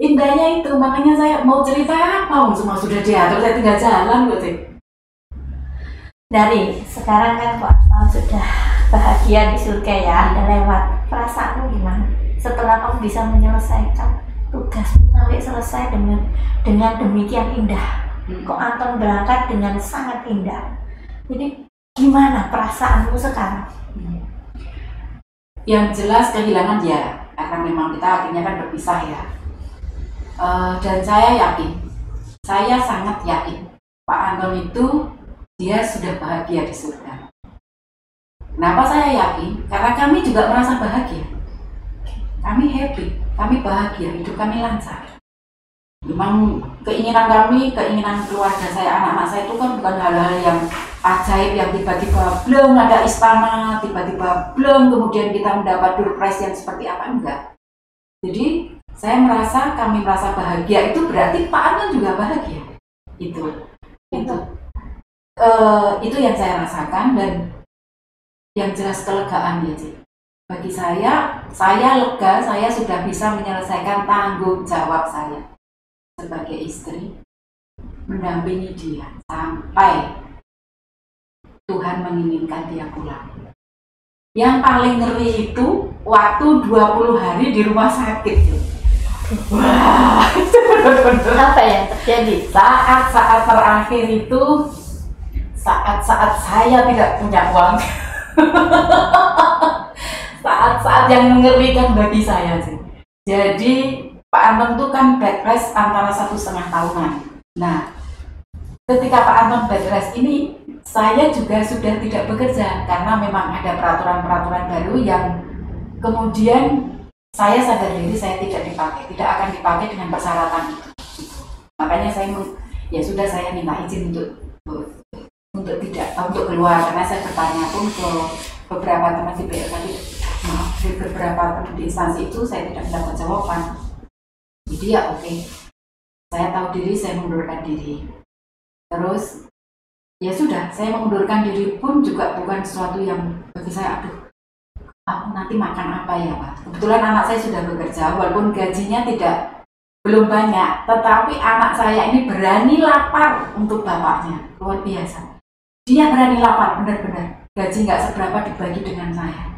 indahnya itu makanya saya mau cerita apa cuma sudah diatur saya tinggal jalan kok sih nah, dari sekarang kan kok sudah bahagia di surga ya udah lewat. Perasaanmu gimana? Setelah kamu bisa menyelesaikan tugasmu sampai selesai dengan dengan demikian indah. Hmm. kok Anton berangkat dengan sangat indah? Jadi gimana perasaanmu sekarang? Hmm yang jelas kehilangan ya karena memang kita akhirnya kan berpisah ya. Uh, dan saya yakin saya sangat yakin Pak Anton itu dia sudah bahagia di surga. Kenapa saya yakin? Karena kami juga merasa bahagia. Kami happy, kami bahagia, hidup kami lancar. Memang keinginan kami, keinginan keluarga saya, anak-anak saya itu kan bukan hal-hal yang ajaib yang tiba-tiba belum ada istana, tiba-tiba belum kemudian kita mendapat surprise yang seperti apa enggak. Jadi saya merasa kami merasa bahagia itu berarti Pak Anton juga bahagia. Itu, itu, uh, itu yang saya rasakan dan yang jelas kelegaan ya, Cik bagi saya, saya lega, saya sudah bisa menyelesaikan tanggung jawab saya sebagai istri, mendampingi dia sampai Tuhan menginginkan dia pulang. Yang paling ngeri itu waktu 20 hari di rumah sakit. Wah, itu benar-benar apa yang terjadi? Saat-saat terakhir itu, saat-saat saya tidak punya uang. [laughs] saat-saat yang mengerikan bagi saya sih. Jadi Pak Anton itu kan bed rest antara satu setengah tahunan. Nah, ketika Pak Anton bed rest ini saya juga sudah tidak bekerja karena memang ada peraturan-peraturan baru yang kemudian saya sadar diri saya tidak dipakai, tidak akan dipakai dengan persyaratan. Makanya saya ya sudah saya minta izin untuk untuk tidak untuk keluar karena saya bertanya pun ke beberapa teman di BLK maaf di beberapa teman di instansi itu saya tidak mendapat jawaban. Jadi ya oke, saya tahu diri saya mengundurkan diri. Terus ya sudah saya mengundurkan diri pun juga bukan sesuatu yang bagi saya aduh aku nanti makan apa ya pak? Kebetulan anak saya sudah bekerja walaupun gajinya tidak belum banyak tetapi anak saya ini berani lapar untuk bapaknya. Luar biasa. Dia berani lapar benar-benar. Gaji nggak seberapa dibagi dengan saya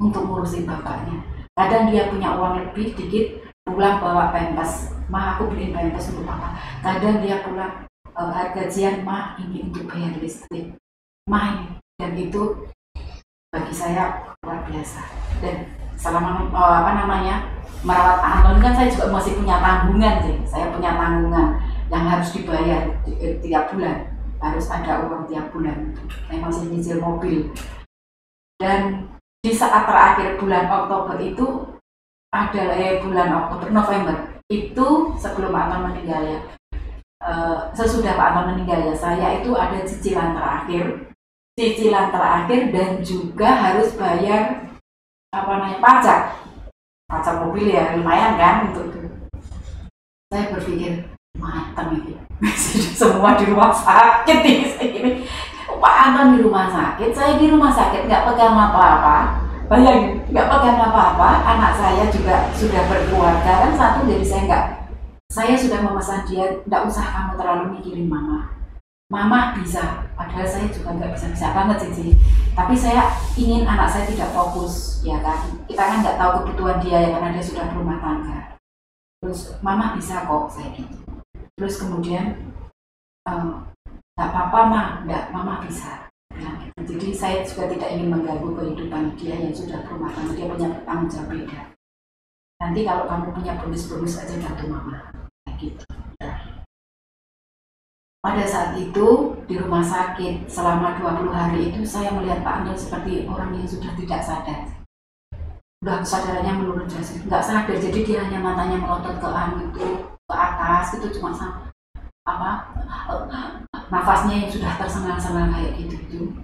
untuk ngurusin bapaknya. Kadang dia punya uang lebih dikit pulang bawa pempes. Mah aku beliin pempes untuk papa. Kadang dia pulang uh, gajian mah ini untuk bayar listrik. Mah ini. Dan itu bagi saya luar biasa. Dan selama uh, apa namanya merawat Anton kan saya juga masih punya tanggungan sih. Saya punya tanggungan yang harus dibayar eh, tiap bulan. Harus ada uang tiap bulan. Saya masih nyicil mobil. Dan di saat terakhir bulan Oktober itu adalah eh, bulan Oktober November itu sebelum Anton meninggal ya. Eh, sesudah Pak Anton meninggal ya saya itu ada cicilan terakhir cicilan terakhir dan juga harus bayar apa namanya pajak. Pajak mobil ya lumayan kan untuk itu. Saya berpikir matang ini. [laughs] Semua di rumah sakit ini. Pak Anton di rumah sakit saya di rumah sakit nggak pegang apa-apa bayangin nggak pegang apa-apa anak saya juga sudah berkeluarga kan satu jadi saya nggak saya sudah memesan dia, tidak usah kamu terlalu mikirin mama. Mama bisa, padahal saya juga nggak bisa-bisa banget sih, Tapi saya ingin anak saya tidak fokus, ya kan. Kita kan nggak tahu kebutuhan dia ya karena dia sudah berumah tangga. Terus mama bisa kok, saya gitu. Terus kemudian, nggak apa-apa mah, nggak, mama bisa. gitu. Jadi saya juga tidak ingin mengganggu kehidupan dia yang sudah berumah tangga, dia punya tanggung jawab beda. Nanti kalau kamu punya bonus-bonus aja bantu mama gitu. Pada saat itu di rumah sakit selama 20 hari itu saya melihat Pak Anton seperti orang yang sudah tidak sadar. Udah kesadarannya menurun drastis, nggak sadar. Jadi dia hanya matanya melotot ke itu ke atas itu cuma sama apa nafasnya yang sudah tersengal-sengal kayak gitu.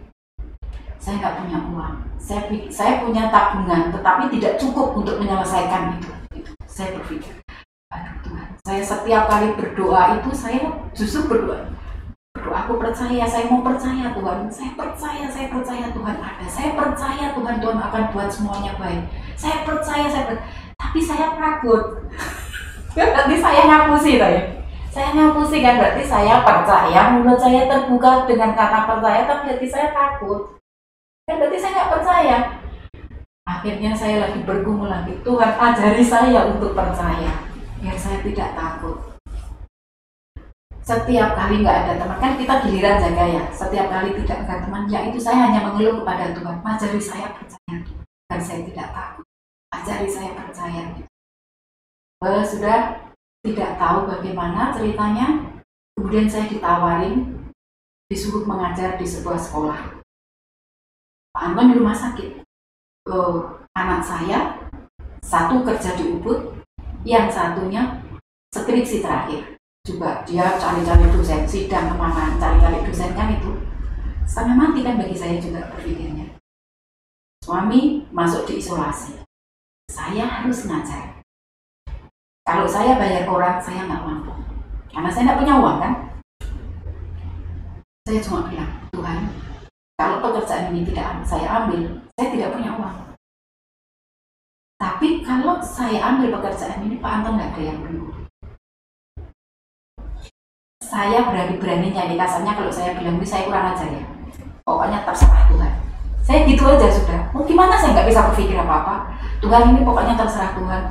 Saya nggak punya uang. Saya saya punya tabungan, tetapi tidak cukup untuk menyelesaikan itu. itu. Saya berpikir. Aduh Tuhan saya setiap kali berdoa itu saya justru berdoa. Berdoa aku percaya saya mau percaya Tuhan. Saya percaya saya percaya Tuhan ada. Saya percaya Tuhan Tuhan akan buat semuanya baik. Saya percaya saya ber... tapi saya takut. [laughs] Berarti saya ngapusi ya? Saya ngapusi kan berarti saya percaya mulut saya terbuka dengan kata percaya tapi berarti saya takut kan berarti saya nggak percaya. Akhirnya saya lagi bergumul lagi Tuhan ajari saya untuk percaya biar saya tidak takut. Setiap kali nggak ada teman kan kita giliran jaga ya. Setiap kali tidak ada teman ya itu saya hanya mengeluh kepada Tuhan ajari saya percaya dan saya tidak takut. Ajari saya percaya. Well, sudah tidak tahu bagaimana ceritanya kemudian saya ditawarin disuruh mengajar di sebuah sekolah Pak Anton di rumah sakit. Uh, anak saya satu kerja di Ubud yang satunya skripsi terakhir. Juga dia cari-cari dosen sidang ke mana cari-cari dosen kan itu. Setengah mati kan bagi saya juga berpikirnya. Suami masuk di isolasi. Saya harus ngajar. Kalau saya bayar orang saya nggak mampu. Karena saya nggak punya uang kan? Saya cuma bilang Tuhan kalau pekerjaan ini tidak saya ambil saya tidak punya uang tapi kalau saya ambil pekerjaan ini, Pak Anton nggak ada yang dulu. Saya berani-berani nyanyi kasarnya kalau saya bilang ini saya kurang ajar ya. Pokoknya terserah Tuhan. Saya gitu aja sudah. Mau gimana saya nggak bisa berpikir apa-apa. Tuhan ini pokoknya terserah Tuhan.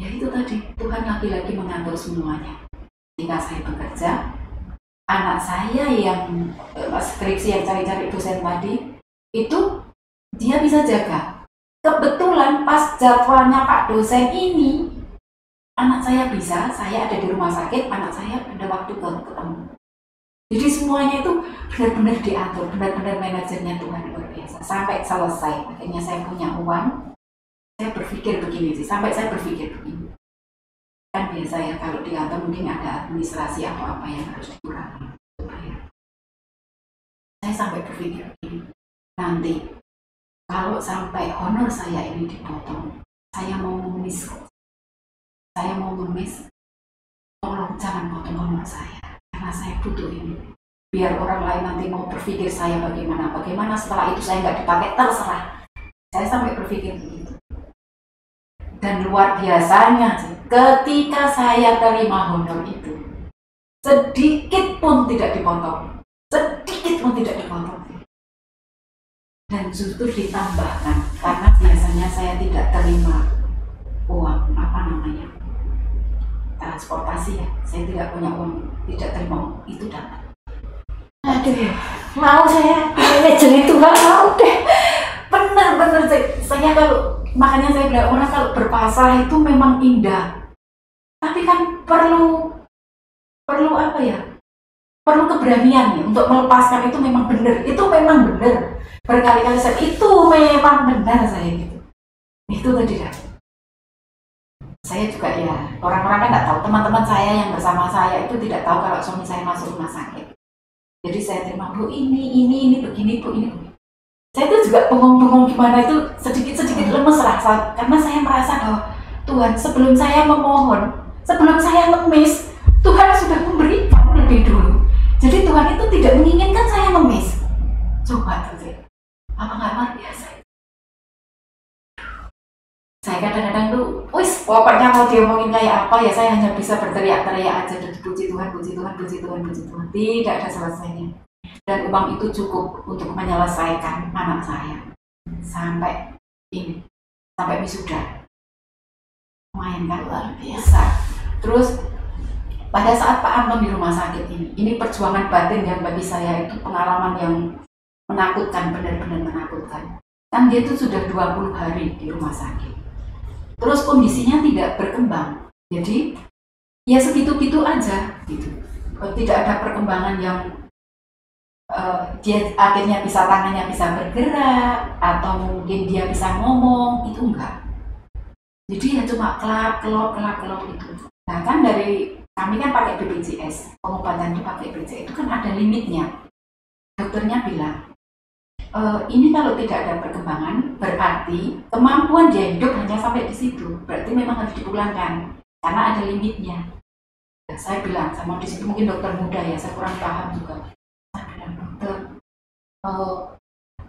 Ya itu tadi, Tuhan lagi-lagi mengatur semuanya. Jika saya bekerja, anak saya yang eh, skripsi yang cari-cari dosen tadi, itu dia bisa jaga kebetulan pas jadwalnya Pak dosen ini anak saya bisa, saya ada di rumah sakit, anak saya ada waktu ke ketemu. Jadi semuanya itu benar-benar diatur, benar-benar manajernya Tuhan luar biasa. Sampai selesai, akhirnya saya punya uang, saya berpikir begini sih, sampai saya berpikir begini. Kan biasa ya kalau di kantor mungkin ada administrasi atau apa yang harus dikurangi. Saya sampai berpikir nanti kalau sampai honor saya ini dipotong, saya mau mengemis, saya mau mengemis, tolong jangan potong honor saya, karena saya butuh ini. Biar orang lain nanti mau berpikir saya bagaimana, bagaimana setelah itu saya nggak dipakai, terserah. Saya sampai berpikir. Dan luar biasanya ketika saya terima honor itu, sedikit pun tidak dipotong, sedikit pun tidak dipotong. Dan justru ditambahkan karena biasanya saya tidak terima uang apa namanya transportasi ya. Saya tidak punya uang tidak terima uang itu dapat. Aduh mau saya? Manajer itu nggak mau deh. Benar benar saya, saya kalau makanya saya bilang orang kalau berpasrah itu memang indah. Tapi kan perlu perlu apa ya? Perlu keberanian ya untuk melepaskan itu memang benar. Itu memang benar. Berkali-kali saya itu memang benar saya gitu. Itu tadi kan saya juga ya orang-orang kan nggak tahu. Teman-teman saya yang bersama saya itu tidak tahu kalau suami saya masuk rumah sakit. Jadi saya terima bu ini ini ini begini bu ini. Saya itu juga bengong-bengong gimana itu sedikit-sedikit lemes rasa karena saya merasa bahwa Tuhan sebelum saya memohon sebelum saya ngemis Tuhan sudah memberikan lebih dulu. Jadi Tuhan itu tidak menginginkan saya ngemis. Coba tuh apa nggak luar biasa? Saya kadang-kadang tuh wis pokoknya mau diomongin kayak apa ya saya hanya bisa berteriak-teriak aja dan puji Tuhan, puji Tuhan, puji Tuhan, puji Tuhan. Tidak ada selesainya. Dan uang itu cukup untuk menyelesaikan anak saya. Sampai ini sampai wisuda lumayan kan luar biasa terus pada saat Pak Anton di rumah sakit ini ini perjuangan batin yang bagi saya itu pengalaman yang menakutkan, benar-benar menakutkan. Kan dia itu sudah 20 hari di rumah sakit. Terus kondisinya tidak berkembang. Jadi ya segitu-gitu aja gitu. Tidak ada perkembangan yang uh, dia akhirnya bisa tangannya bisa bergerak atau mungkin dia bisa ngomong itu enggak. Jadi ya cuma kelap kelop kelap kelop itu. Nah kan dari kami kan pakai BPJS pengobatan itu pakai BPJS itu kan ada limitnya. Dokternya bilang uh, ini kalau tidak ada perkembangan berarti kemampuan dia hidup hanya sampai di situ berarti memang harus dipulangkan karena ada limitnya ya, saya bilang sama di situ mungkin dokter muda ya saya kurang paham juga dokter uh,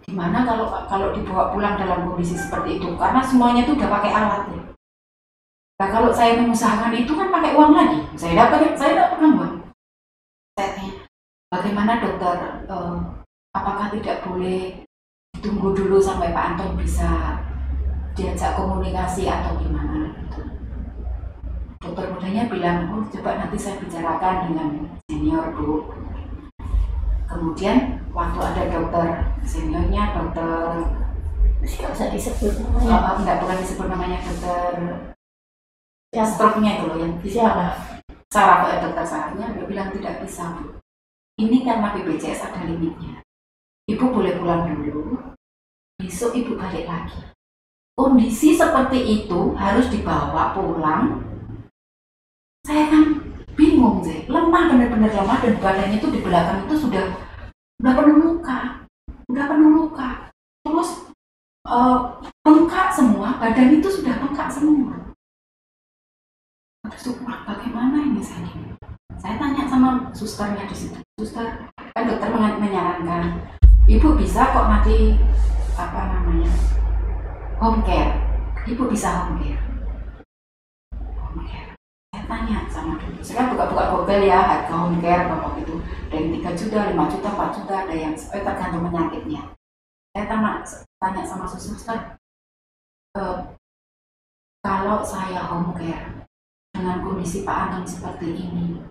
gimana kalau kalau dibawa pulang dalam kondisi seperti itu karena semuanya itu udah pakai alat ya nah kalau saya mengusahakan itu kan pakai uang lagi saya dapat saya dapat uang saya bagaimana dokter uh, apakah tidak boleh tunggu dulu sampai Pak Anton bisa diajak komunikasi atau gimana gitu. Dokter mudanya bilang, oh coba nanti saya bicarakan dengan senior bu. Kemudian waktu ada dokter seniornya dokter tidak usah disebut namanya. Oh, enggak bukan disebut namanya dokter ya struknya itu loh yang siapa? Sarah dokter Sarahnya dia bilang tidak bisa bu. Ini karena BPJS ada limitnya ibu boleh pulang dulu, besok ibu balik lagi. Kondisi seperti itu harus dibawa pulang. Saya kan bingung sih, lemah benar-benar lemah dan badannya itu di belakang itu sudah udah penuh luka, udah penuh luka. Terus uh, semua, badan itu sudah bengkak semua. Terus bagaimana ini saya? Saya tanya sama susternya di situ. Suster, kan dokter menyarankan ibu bisa kok nanti apa namanya home care ibu bisa home care tanya sama dulu saya buka-buka google ya harga home care bapak itu dari 3 juta 5 juta 4 juta ada yang eh, tergantung penyakitnya. Saya tanya tanya sama suster e, kalau saya home care dengan kondisi Pak Anton seperti ini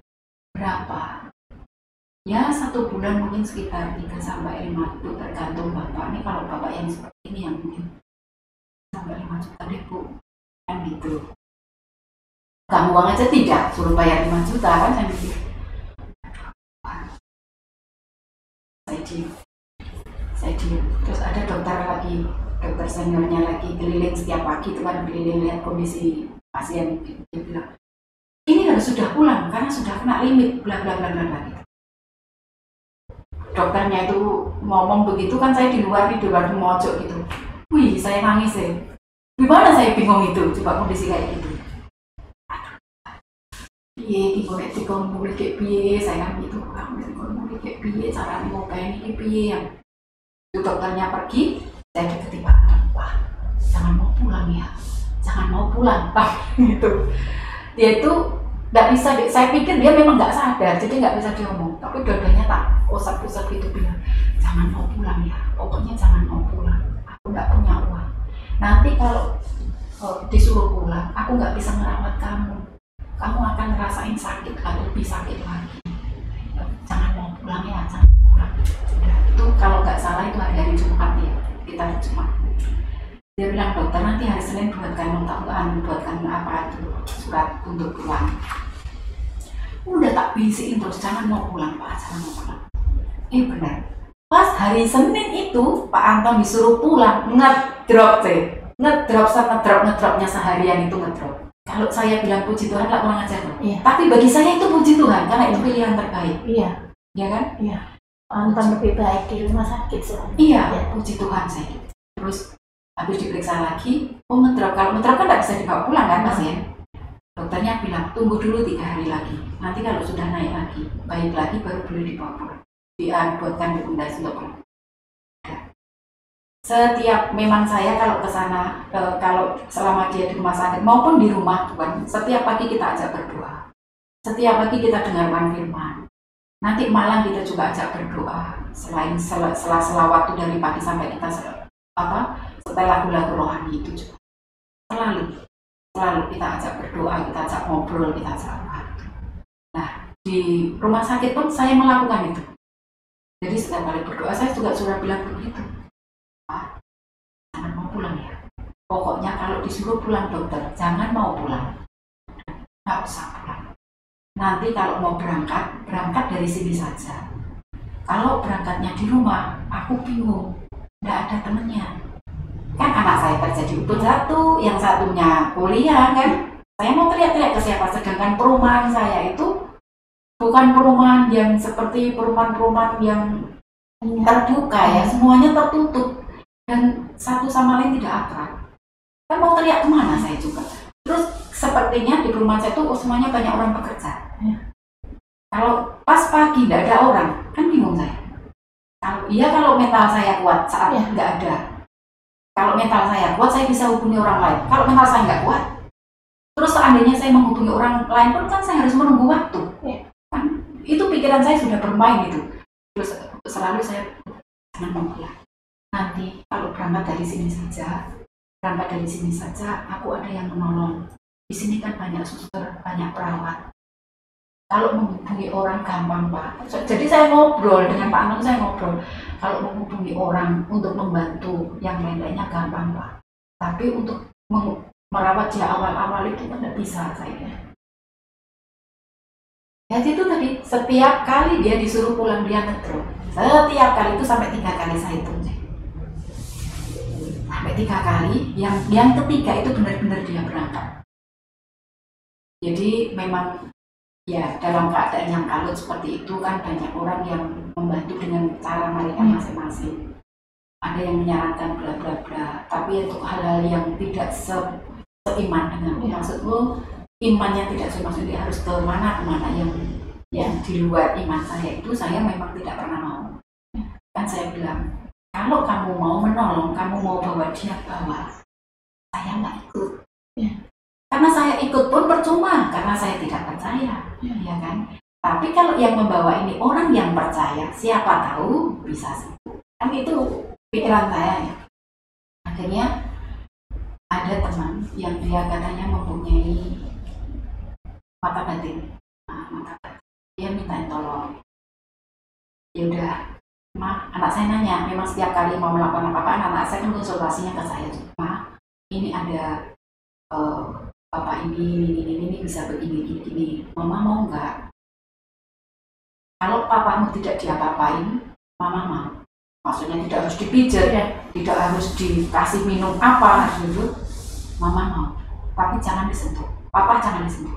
berapa? Ya satu bulan mungkin sekitar 3 sampai 5 itu tergantung bapak. Ini kalau bapak yang seperti ini yang mungkin sampai 5 juta deh bu. Kan gitu kamu uang aja tidak suruh bayar 5 juta kan saya mikir diem. Saya diem. Terus ada dokter lagi dokter seniornya lagi keliling setiap pagi itu kan keliling lihat kondisi pasien. Dia bilang ini harus sudah pulang karena sudah kena limit bla bla bla bla bla gitu. dokternya itu ngomong begitu kan saya di luar di luar mojok gitu. Wih saya nangis ya gimana saya bingung itu coba kondisi kayak gitu piye iki golek dikon mulih kayak piye saya kan gitu kamu dikon mulih kayak piye cara ngopain ini piye yang itu dokternya pergi saya Pak wah jangan mau pulang ya. Jangan mau pulang Pak. [laughs] Gitu. Dia itu nggak bisa saya pikir dia memang nggak sadar jadi nggak bisa diomong. Tapi dua-duanya tak usap-usap gitu bilang jangan mau pulang ya. Pokoknya jangan mau pulang. Aku nggak punya uang. Nanti kalau eh, disuruh pulang aku nggak bisa merawat kamu kamu akan ngerasain sakit atau lebih sakit lagi. Jangan mau pulang ya jangan pulang. Udah, itu kalau nggak salah itu hari hari Jumat ya kita Jumat. Dia bilang dokter nanti hari Senin buatkan notaan buatkan apa itu surat untuk pulang udah tak bisiin terus jangan mau pulang pak jangan mau pulang. Eh benar. Pas hari Senin itu Pak Anton disuruh pulang ngedrop sih ngedrop sama ngedrop ngedropnya seharian itu ngedrop kalau saya bilang puji Tuhan lah kurang ajar. Iya. tapi bagi saya itu puji Tuhan karena itu pilihan terbaik Iya, ya kan Anton lebih baik di rumah sakit soalnya. Iya, Iya. puji Tuhan saya gitu. Terus habis diperiksa lagi, oh ngedrop. Kalau ngedrop kan nggak bisa dibawa pulang kan pasien. Dokternya bilang tunggu dulu tiga hari lagi. Nanti kalau sudah naik lagi, baik lagi baru boleh dibawa pulang. Dibuatkan rekomendasi untuk pulang. Setiap memang saya kalau ke sana, eh, kalau selama dia di rumah sakit maupun di rumah Tuhan, setiap pagi kita ajak berdoa. Setiap pagi kita dengarkan firman. Nanti malam kita juga ajak berdoa. Selain sel- sela-sela waktu dari pagi sampai kita apa setelah lagu-lagu rohani itu juga. Selalu selalu kita ajak berdoa kita ajak ngobrol kita ajak apa nah di rumah sakit pun saya melakukan itu. Jadi setiap kali berdoa saya juga sudah bilang begitu jangan mau pulang ya. Pokoknya kalau disuruh pulang dokter jangan mau pulang. Nggak usah pulang. Nanti kalau mau berangkat berangkat dari sini saja. Kalau berangkatnya di rumah aku bingung. Nggak ada temennya. Kan anak saya kerja di Ubud satu yang satunya kuliah kan? Saya mau teriak-teriak ke siapa? Sedangkan perumahan saya itu bukan perumahan yang seperti perumahan-perumahan yang terbuka ya. Semuanya tertutup dan satu sama lain tidak akrab. Kan mau teriak ke mana saya juga? Terus sepertinya di perumahan saya itu oh, semuanya banyak orang bekerja kalau pas pagi tidak ada orang kan bingung saya. Kalau iya kalau mental saya kuat saat nggak ada. Kalau mental saya kuat saya bisa hubungi orang lain. Kalau mental saya nggak kuat terus seandainya saya menghubungi orang lain pun kan saya harus menunggu waktu. Iya. kan itu pikiran saya sudah bermain itu. Terus selalu saya jangan mau pulang nanti kalau berangkat dari sini saja berangkat dari sini saja aku ada yang menolong. Di sini kan banyak suster banyak perawat. Kalau menghubungi orang gampang pak. Jadi saya ngobrol dengan Pak Anton saya ngobrol. Kalau menghubungi orang untuk membantu yang lain-lainnya gampang pak. Tapi untuk merawat dia awal-awal itu kan tidak bisa saya. Ya itu tadi setiap kali dia disuruh pulang dia ngedrop. Setiap kali itu sampai tiga kali saya hitung tiga kali yang yang ketiga itu benar-benar dia berangkat. Jadi memang ya dalam keadaan yang kalut seperti itu kan banyak orang yang membantu dengan cara mereka masing-masing. Ada yang menyarankan bla bla bla tapi untuk hal-hal yang tidak se seiman dengan Ya. maksudmu imannya tidak semaksud dia harus ke mana ke mana yang yang di luar iman saya itu saya memang tidak pernah mau. Kan saya bilang kalau kamu mau menolong kamu mau bawa dia bawa. Saya nggak ikut. Ya. karena saya ikut pun percuma karena saya tidak percaya. Ya. ya kan? Tapi kalau yang membawa ini orang yang percaya siapa tahu bisa sembuh. Kan itu pikiran saya ya. Akhirnya ada teman yang dia katanya mempunyai mata batin. Nah, mata batin. Dia minta tolong. Ya udah ma anak saya nanya memang setiap kali mau melakukan apa-apa anak saya kan konsultasinya ke saya ma ini ada eh, bapak ini ini ini ini bisa begini gini gini mama mau nggak? Kalau papamu tidak diapa-apain mama mau. Maksudnya tidak harus dipijat Iya. tidak harus dikasih minum apa harus itu mama mau tapi jangan disentuh. Papa jangan disentuh.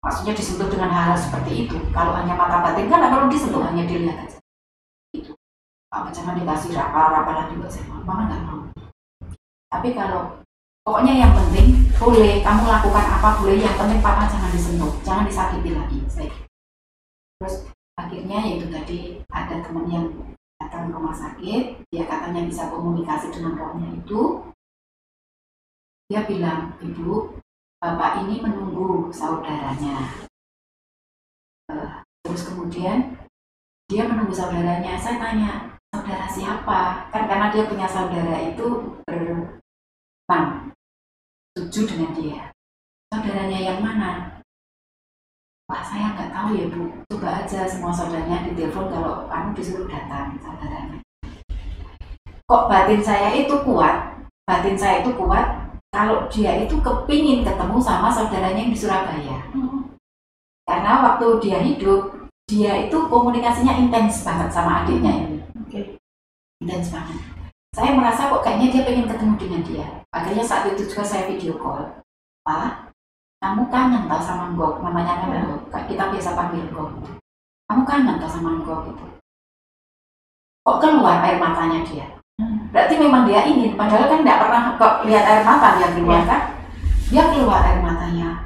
Maksudnya disentuh dengan hal-hal seperti itu. Kalau hanya mata batin kan perlu disentuh hanya dilihat aja apa jangan dikasih rapa rapa lagi juga saya mama nggak mau. Tapi kalau pokoknya yang penting boleh kamu lakukan apa boleh yang penting papa jangan disentuh jangan disakiti lagi saya terus akhirnya yaitu tadi ada teman yang datang ke rumah sakit dia katanya bisa komunikasi dengan rohnya itu. Dia bilang ibu bapak ini menunggu saudaranya. Eh, terus kemudian dia menunggu saudaranya saya tanya saudara siapa kan karena dia punya saudara itu berenam tujuh dengan dia saudaranya yang mana Wah saya nggak tahu ya bu, coba aja semua saudaranya ditelepon kalau kamu disuruh datang saudaranya. Kok batin saya itu kuat, batin saya itu kuat kalau dia itu kepingin ketemu sama saudaranya yang di Surabaya. Karena waktu dia hidup, dia itu komunikasinya intens banget sama adiknya ini. Oke. Intens banget. Saya merasa kok kayaknya dia pengen ketemu dengan dia. Akhirnya saat itu juga saya video call. Pak, kamu kangen tau sama Ngok, namanya kan Ngok, kita biasa panggil Ngok. Kamu kangen tau sama Ngok gitu. Kok keluar air matanya dia? Berarti memang dia ingin, padahal kan tidak pernah kok lihat air mata dia keluar kan? Dia keluar air matanya.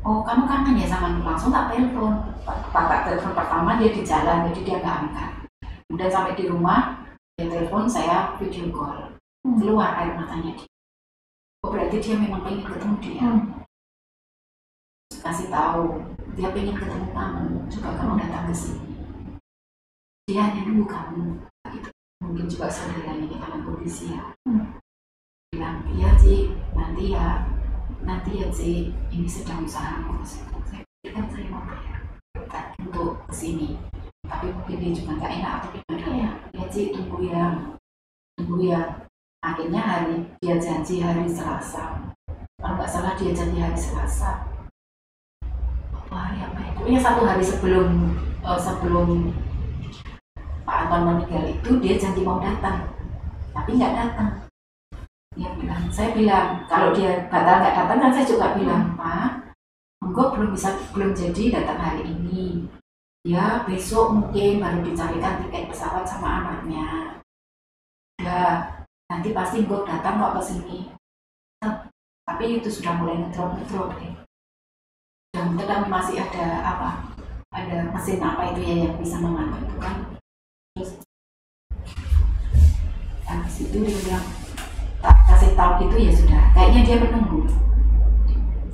Oh, kamu kangen ya sama Ngok? Langsung tak telepon. Pak telepon pertama dia di jalan, jadi dia nggak angkat. Kemudian sampai di rumah, dia telepon saya video call. Keluar air matanya dia. Oh, berarti dia memang pengen ketemu dia Hmm. kasih tahu dia pengen ketemu kamu coba kamu datang ke sini dia hanya nunggu kamu gitu. mungkin juga saudaranya di tangan polisi ya Hmm. bilang iya Ci nanti ya nanti ya Ci ini sedang usaha ngurus saya kan saya mau bayar untuk ke sini tapi mungkin dia juga nggak enak atau gimana ya ya Ci tunggu ya tunggu ya akhirnya hari dia janji hari Selasa kalau nggak salah dia janji hari Selasa Waktu hari apa ya? Pokoknya satu hari sebelum eh, sebelum Pak Anton meninggal itu dia janji mau datang, tapi nggak datang. Dia bilang, saya bilang kalau dia batal nggak datang kan saya juga bilang Pak, enggak belum bisa belum jadi datang hari ini. Ya besok mungkin baru dicarikan tiket pesawat sama anaknya. Ya nanti pasti enggak datang kok ke sini. Tapi itu sudah mulai ngedrop ngedrop deh dan kami masih ada apa? Ada mesin apa itu ya yang bisa mengangkat itu kan? Terus habis itu dia bilang tak kasih tahu gitu ya sudah. Kayaknya dia menunggu.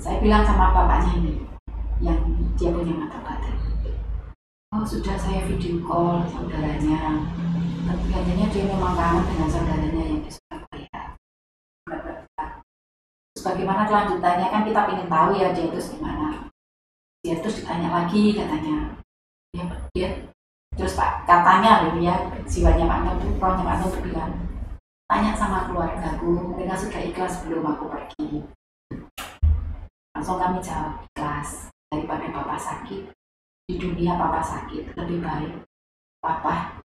Saya bilang sama bapaknya ini yang dia punya mata batin oh sudah saya video call saudaranya. Dan kelihatannya dia memang kangen dengan saudaranya yang di Surabaya. Terus bagaimana kelanjutannya? Kan kita ingin tahu ya dia terus gimana. Dia terus ditanya lagi katanya. Dia, dia terus pak katanya gitu ya jiwanya Pak Anton tuh rohnya Pak Anton bilang tanya sama keluargaku mereka sudah ikhlas belum aku pergi. Langsung kami jawab ikhlas daripada papa sakit di dunia papa sakit lebih baik papa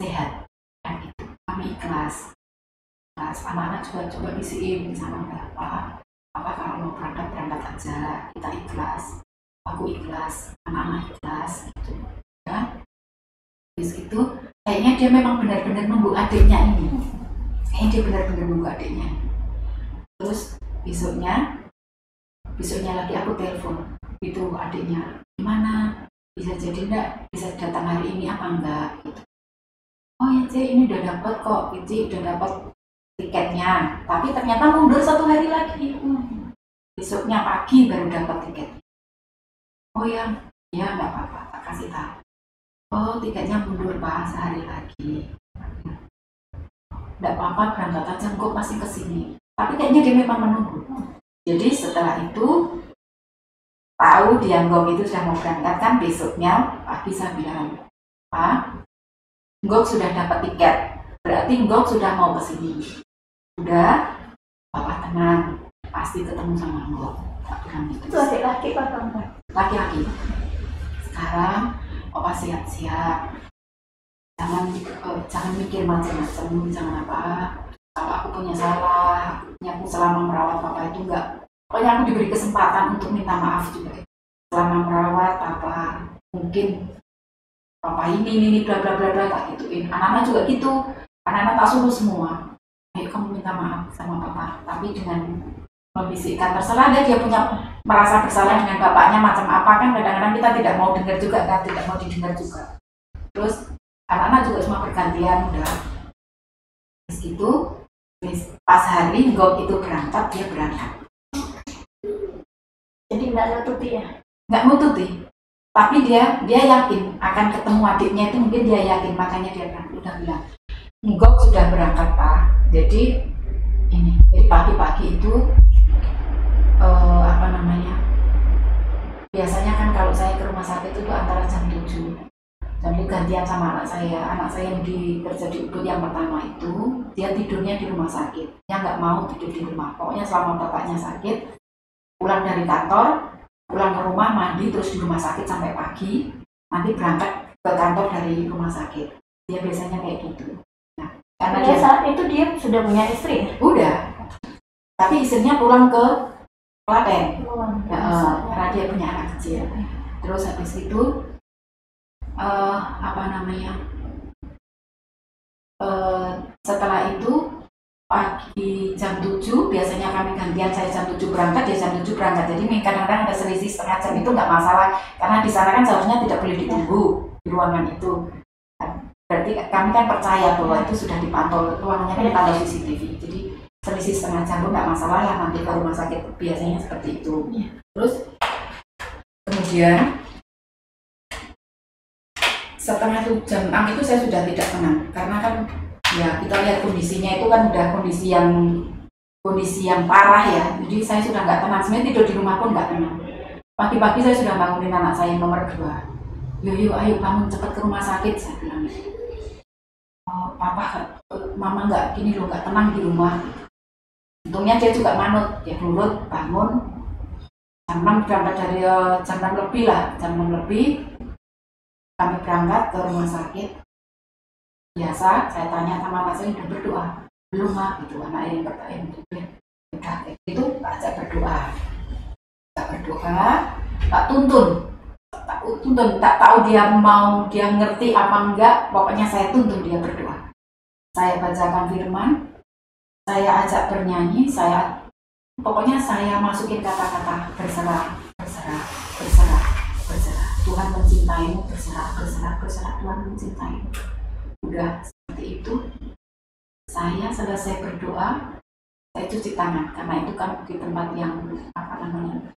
sehat. Dan itu kami ikhlas. Ikhlas. Anak-anak juga coba bisiin sama bapak. Apa kalau mau berangkat berangkat aja. Kita ikhlas. Aku ikhlas. Anak-anak ikhlas gitu. Ya. Terus itu kayaknya dia memang benar-benar nunggu adiknya ini. Kayaknya dia benar-benar nunggu adiknya. Terus besoknya besoknya lagi aku telepon itu adiknya gimana? Bisa jadi enggak bisa datang hari ini apa enggak? Gitu. Oh ya Ci ini udah dapat kok. Ci udah dapat tiketnya. Tapi ternyata mundur satu hari lagi. Besoknya pagi baru dapat tiket. Oh ya ya nggak apa-apa tak kasih tahu. Oh tiketnya mundur pak sehari lagi. Nggak apa-apa berangkat aja kok masih ke sini tapi kayaknya dia memang menunggu. Jadi setelah itu tahu dia Nggok itu sudah mau berangkat kan besoknya pagi saya bilang pak Nggok sudah dapat tiket berarti Nggok sudah mau ke sini udah bapak tenang pasti ketemu sama gitu Itu. Adik laki apa perempuan? laki-laki. Sekarang opa siap-siap. Jangan uh, jangan mikir macam-macam jangan apa. Kalau aku punya salah punya aku selama merawat papa itu enggak pokoknya aku diberi kesempatan untuk minta maaf juga. Selama merawat papa mungkin papa ini ini, ini bla bla bla bla tak gituin. Anak-anak juga gitu. Anak-anak tak suruh semua. Ayo kamu minta maaf sama papa. Tapi dengan membisikkan terserah dia dia punya merasa bersalah dengan bapaknya macam apa. Kan kadang-kadang kita tidak mau dengar juga kan tidak mau didengar juga. Terus anak-anak juga semua bergantian udah. Terus itu pas hari Gok itu berangkat dia berangkat jadi nggak nututi ya? Nggak nututi. Tapi dia dia yakin akan ketemu adiknya itu mungkin dia yakin. Makanya dia udah bilang. Gok sudah berangkat pak. Jadi ini jadi pagi-pagi itu uh, apa namanya biasanya kan kalau saya ke rumah sakit itu antara jam 7 jadi gantian sama anak saya. Anak saya yang di kerja di Ubud yang pertama itu dia tidurnya di rumah sakit. Dia nggak mau tidur di rumah. Pokoknya selama bapaknya sakit pulang dari kantor pulang ke rumah mandi terus di rumah sakit sampai pagi. Nanti berangkat ke kantor dari rumah sakit. Dia biasanya kayak gitu. Nah karena dia saat itu dia sudah punya istri udah. Tapi istrinya pulang ke Klaten. Ya, uh, karena dia punya anak kecil. Terus habis itu uh, apa namanya uh, setelah itu pagi jam 7 biasanya kami gantian saya jam 7 berangkat dia jam 7 berangkat. Jadi kadang-kadang ada selisih setengah jam itu nggak masalah karena di sana kan seharusnya tidak boleh ditunggu di ruangan itu. Berarti kami kan percaya bahwa itu sudah dipantau ruangannya kan dipantau CCTV jadi selisih setengah jam pun nggak masalah lah nanti ke rumah sakit biasanya seperti itu. Ya. terus kemudian setengah jam 6 itu saya sudah tidak tenang karena kan ya kita lihat kondisinya. Itu kan udah kondisi yang kondisi yang parah ya. Jadi saya sudah nggak tenang. Sebenarnya tidur di rumah pun nggak tenang. Pagi-pagi saya sudah bangunin anak saya yang nomor dua. Yuk yuk ayo bangun cepat ke rumah sakit saya bilang. Oh, papa mama nggak gini loh nggak tenang di rumah. Untungnya dia juga manut. Dia nurut bangun. Jam 6 berangkat dari eh, jam 6 lebih lah jam 6 lebih. Kami berangkat ke rumah sakit biasa saya tanya sama saya udah berdoa belum mah gitu anak bertanya gitu udah itu ajak berdoa tak berdoa tak tuntun tak tuntun tak tahu dia mau dia ngerti apa enggak pokoknya saya tuntun dia berdoa saya bacakan firman saya ajak bernyanyi, saya pokoknya saya masukin kata-kata berserah, berserah, berserah, berserah. Tuhan mencintaimu, berserah, berserah, berserah. Tuhan mencintaimu. Udah seperti itu. Saya selesai berdoa, saya cuci tangan. Karena itu kan di tempat yang apa namanya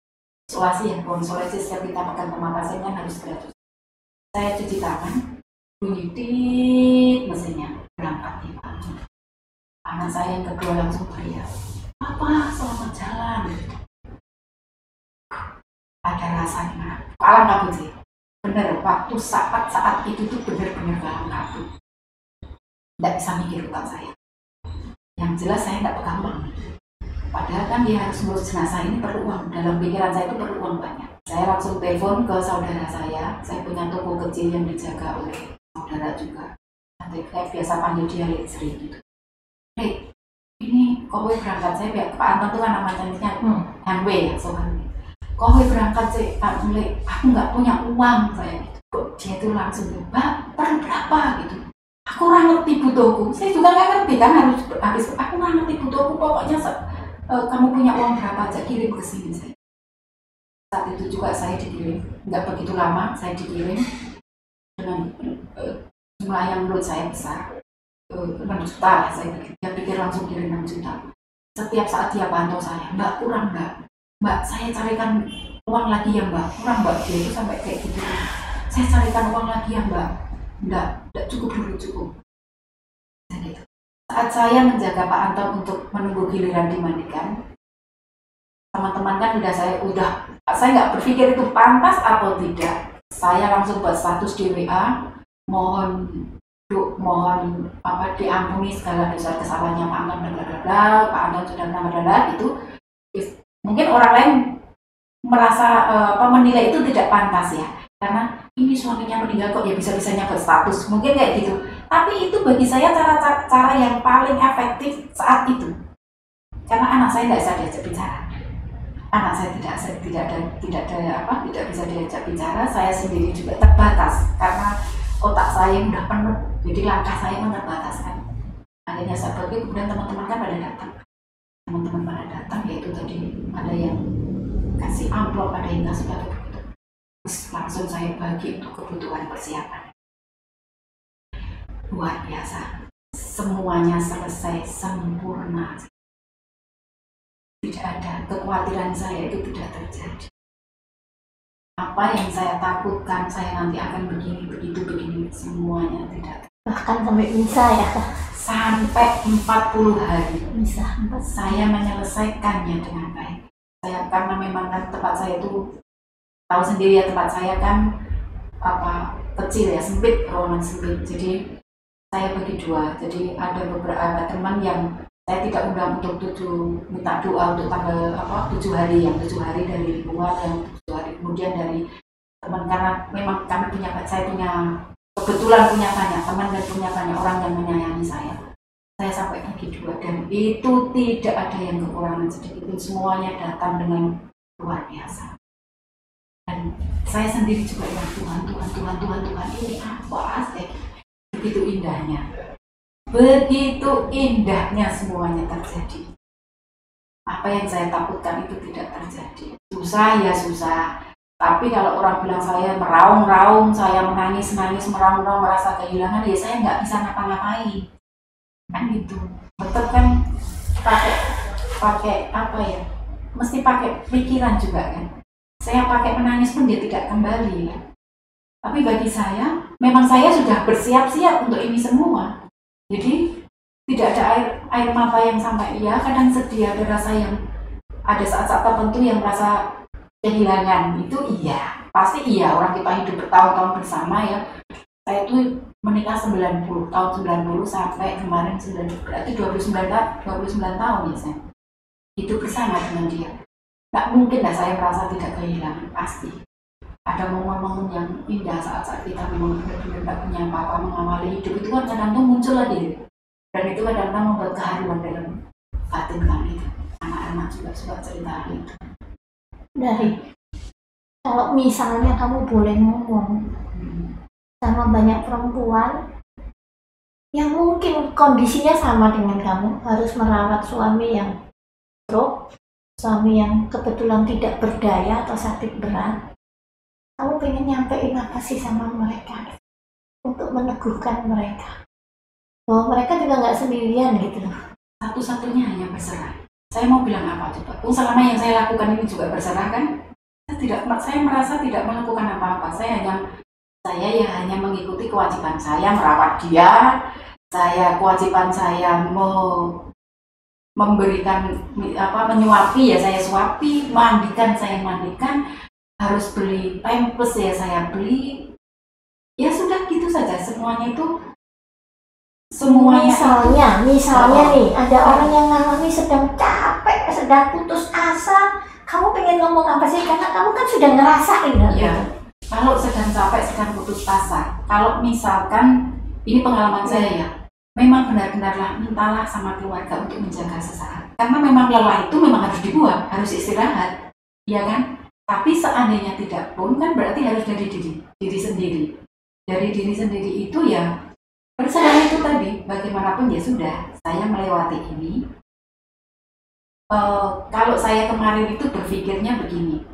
isolasi ya konsolasi setiap kita makan sama pasien kan harus gratis. Saya cuci tangan, bunyi tit mesinnya berangkat di anak saya yang kedua langsung teriak apa selamat jalan. Ada rasanya. Kalang kabut sih. Bener waktu saat saat itu tuh bener-bener kalang kabut tidak bisa mikir utang saya. Yang jelas saya tidak pegang uang. Padahal kan dia harus ngurus jenazah ini perlu uang. Dalam pikiran saya itu perlu uang banyak. Saya langsung telepon ke saudara saya. Saya punya toko kecil yang dijaga oleh saudara juga. Nanti kayak biasa panggil dia Sri gitu. Hei, ini kowe berangkat? Saya biar Pak Anton tuh kan nama cantiknya hmm. W ya soalnya kowe berangkat sih Pak Mule aku nggak punya uang saya gitu. Kok dia tuh langsung mbak perlu berapa? gitu aku nggak ngerti butuhku saya juga nggak ngerti kan harus habis aku nggak ngerti butuhku pokoknya uh, kamu punya uang berapa aja kirim ke sini saya saat itu juga saya dikirim nggak begitu lama saya dikirim dengan uh, jumlah yang menurut saya besar 6 juta lah saya pikir. Dia pikir langsung kirim 6 juta. Setiap saat dia pantau saya, mbak kurang mbak. Mbak saya carikan uang lagi ya mbak, kurang mbak. Dia itu sampai kayak gitu. Saya carikan uang lagi ya mbak. Enggak, enggak cukup dulu cukup. Saat saya menjaga Pak Anton untuk menunggu giliran dimandikan, teman-teman kan udah saya udah saya nggak berpikir itu pantas atau tidak. Saya langsung buat status di WA mohon Duk, mohon apa diampuni segala dosa kesalahannya Pak Anton bla bla Pak Anton sudah bla itu mungkin orang lain merasa uh, apa menilai itu tidak pantas ya karena ini suaminya meninggal kok ya bisa-bisanya berstatus mungkin kayak gitu. Tapi itu bagi saya cara cara yang paling efektif saat itu. Karena anak saya nggak bisa diajak bicara. Anak saya tidak saya tidak ada tidak ada apa tidak bisa diajak bicara. Saya sendiri juga terbatas karena otak saya udah penuh. Jadi langkah saya pun terbatas kan akhirnya saya pergi kemudian teman-teman kan pada datang. Teman-teman pada datang yaitu tadi ada yang kasih amplop ada yang kasih batu langsung saya bagi untuk kebutuhan persiapan. Luar biasa. Semuanya selesai sempurna. Tidak ada kekhawatiran saya itu tidak terjadi. Apa yang saya takutkan saya nanti akan begini, begitu, begini, semuanya tidak. Bahkan sampai bisa ya Sampai 40 hari. Bisa. Saya menyelesaikannya dengan baik. Saya karena memang kan tempat saya itu tahu sendiri ya tempat saya kan apa kecil ya sempit ruangan sempit. Jadi saya bagi dua. Jadi ada beberapa teman yang saya tidak undang untuk tujuh minta doa untuk tanggal apa tujuh hari yang tujuh hari dari lingkungan yang tujuh hari kemudian dari teman. Karena memang kami punya saya punya kebetulan punya banyak teman dan punya banyak orang yang menyayangi saya. Saya sampai bagi dua. Dan itu tidak ada yang kekurangan sedikit semuanya datang dengan luar biasa dan saya sendiri juga ya Tuhan Tuhan Tuhan Tuhan Tuhan ini apa asik begitu indahnya. Begitu indahnya semuanya terjadi. Apa yang saya takutkan itu tidak terjadi. Susah ya susah. Tapi kalau orang bilang saya meraung-raung saya menangis-nangis meraung-raung merasa kehilangan ya saya nggak bisa ngapa-ngapain. Kan gitu. Tetap kan pakai pakai apa ya? Mesti pakai pikiran juga kan saya pakai menangis pun dia tidak kembali. Tapi bagi saya, memang saya sudah bersiap-siap untuk ini semua. Jadi tidak ada air air mata yang sampai iya, kadang sedih ada rasa yang ada saat-saat tertentu yang merasa kehilangan. Itu iya. Pasti iya orang kita hidup bertahun-tahun bersama ya. Saya itu menikah 90 tahun 90 sampai kemarin 90 berarti 29 29 tahun ya saya itu bersama dengan dia Nggak mungkin lah saya merasa tidak kehilangan, pasti. Ada momen-momen yang indah saat-saat kita memang benar-benar tidak punya apa-apa mengawali hidup itu kan kadang-kadang muncul lagi. Dan itu kadang-kadang membuat keharuan dalam batin kami. Anak-anak juga suka cerita itu. Dari kalau misalnya kamu boleh ngomong sama banyak perempuan yang mungkin kondisinya sama dengan kamu harus merawat suami yang stroke suami yang kebetulan tidak berdaya atau sakit berat, kamu pengen nyampein apa sih sama mereka untuk meneguhkan mereka bahwa mereka juga nggak sendirian gitu loh. Satu-satunya hanya berserah. Saya mau bilang apa coba? Oh, selama yang saya lakukan ini juga berserah kan? Saya tidak, saya merasa tidak melakukan apa-apa. Saya hanya saya ya hanya mengikuti kewajiban saya merawat dia. Saya kewajiban saya mau memberikan apa menyuapi ya saya suapi, mandikan saya mandikan, harus beli pampers ya saya beli. Ya sudah gitu saja. Semuanya itu semuanya misalnya misalnya oh. nih ada orang yang ngalami sedang capek sedang putus asa. Kamu pengen ngomong apa sih? Karena kamu kan sudah ngerasain kan ya kalau sedang capek sedang putus asa. Kalau misalkan ini pengalaman saya ya memang benar-benarlah mintalah sama keluarga untuk menjaga sesaat. Karena memang lelah itu memang harus dibuang, harus istirahat, ya kan? Tapi seandainya tidak pun kan berarti harus dari diri, diri sendiri. Dari diri sendiri itu ya berserah itu tadi, bagaimanapun ya sudah, saya melewati ini. Uh, kalau saya kemarin itu berpikirnya begini,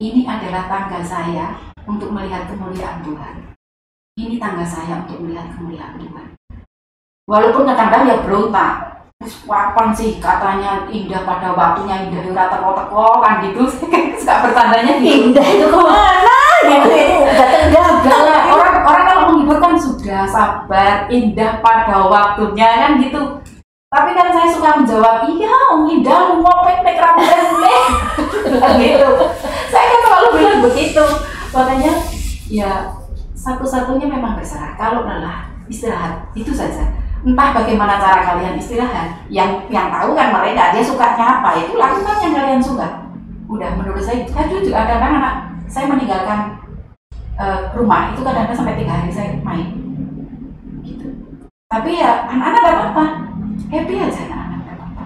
ini adalah tangga saya untuk melihat kemuliaan Tuhan. Ini tangga saya untuk melihat kemuliaan Tuhan walaupun kadang-kadang ya berontak terus kapan sih katanya indah pada waktunya indah ora teko-teko kan gitu. [laughs] Suka bertandanya gitu. indah itu ke mana? Gitu datang gagal orang orang kalau menghibur kan sudah sabar indah pada waktunya kan gitu. Tapi kan saya suka menjawab iya om indah lu ngopek mek rambutnya gitu. Saya kan selalu bilang begitu. Makanya ya satu-satunya memang berserah. Kalau lelah istirahat itu saja entah bagaimana cara kalian istirahat. Yang yang tahu kan mereka dia sukanya apa? Itu lakukan yang kalian suka. Udah menurut saya saya juga ada kan anak saya meninggalkan eh, rumah itu kadang-kadang sampai tiga hari saya main. Gitu. Tapi ya anak-anak gak apa-apa. Happy aja anak-anak gak apa-apa.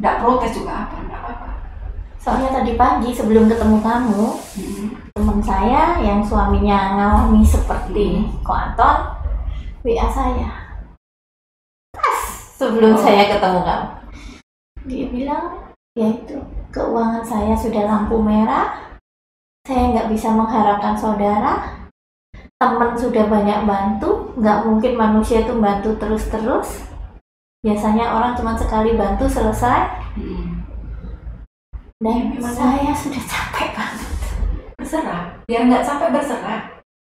Nggak protes juga apa nggak apa-apa. Soalnya tadi pagi sebelum ketemu kamu, Mm-mm. teman saya yang suaminya ngalami seperti Ko Anton, WA saya. Sebelum Oh. saya ketemu kamu. Dia bilang, ya itu keuangan saya sudah lampu merah, saya nggak bisa mengharapkan saudara, teman sudah banyak bantu, nggak mungkin manusia itu bantu terus-terus. Biasanya orang cuma sekali bantu selesai, Mm-mm. dan Ya, memang. saya sudah capek banget. berserah biar nggak sampai berserah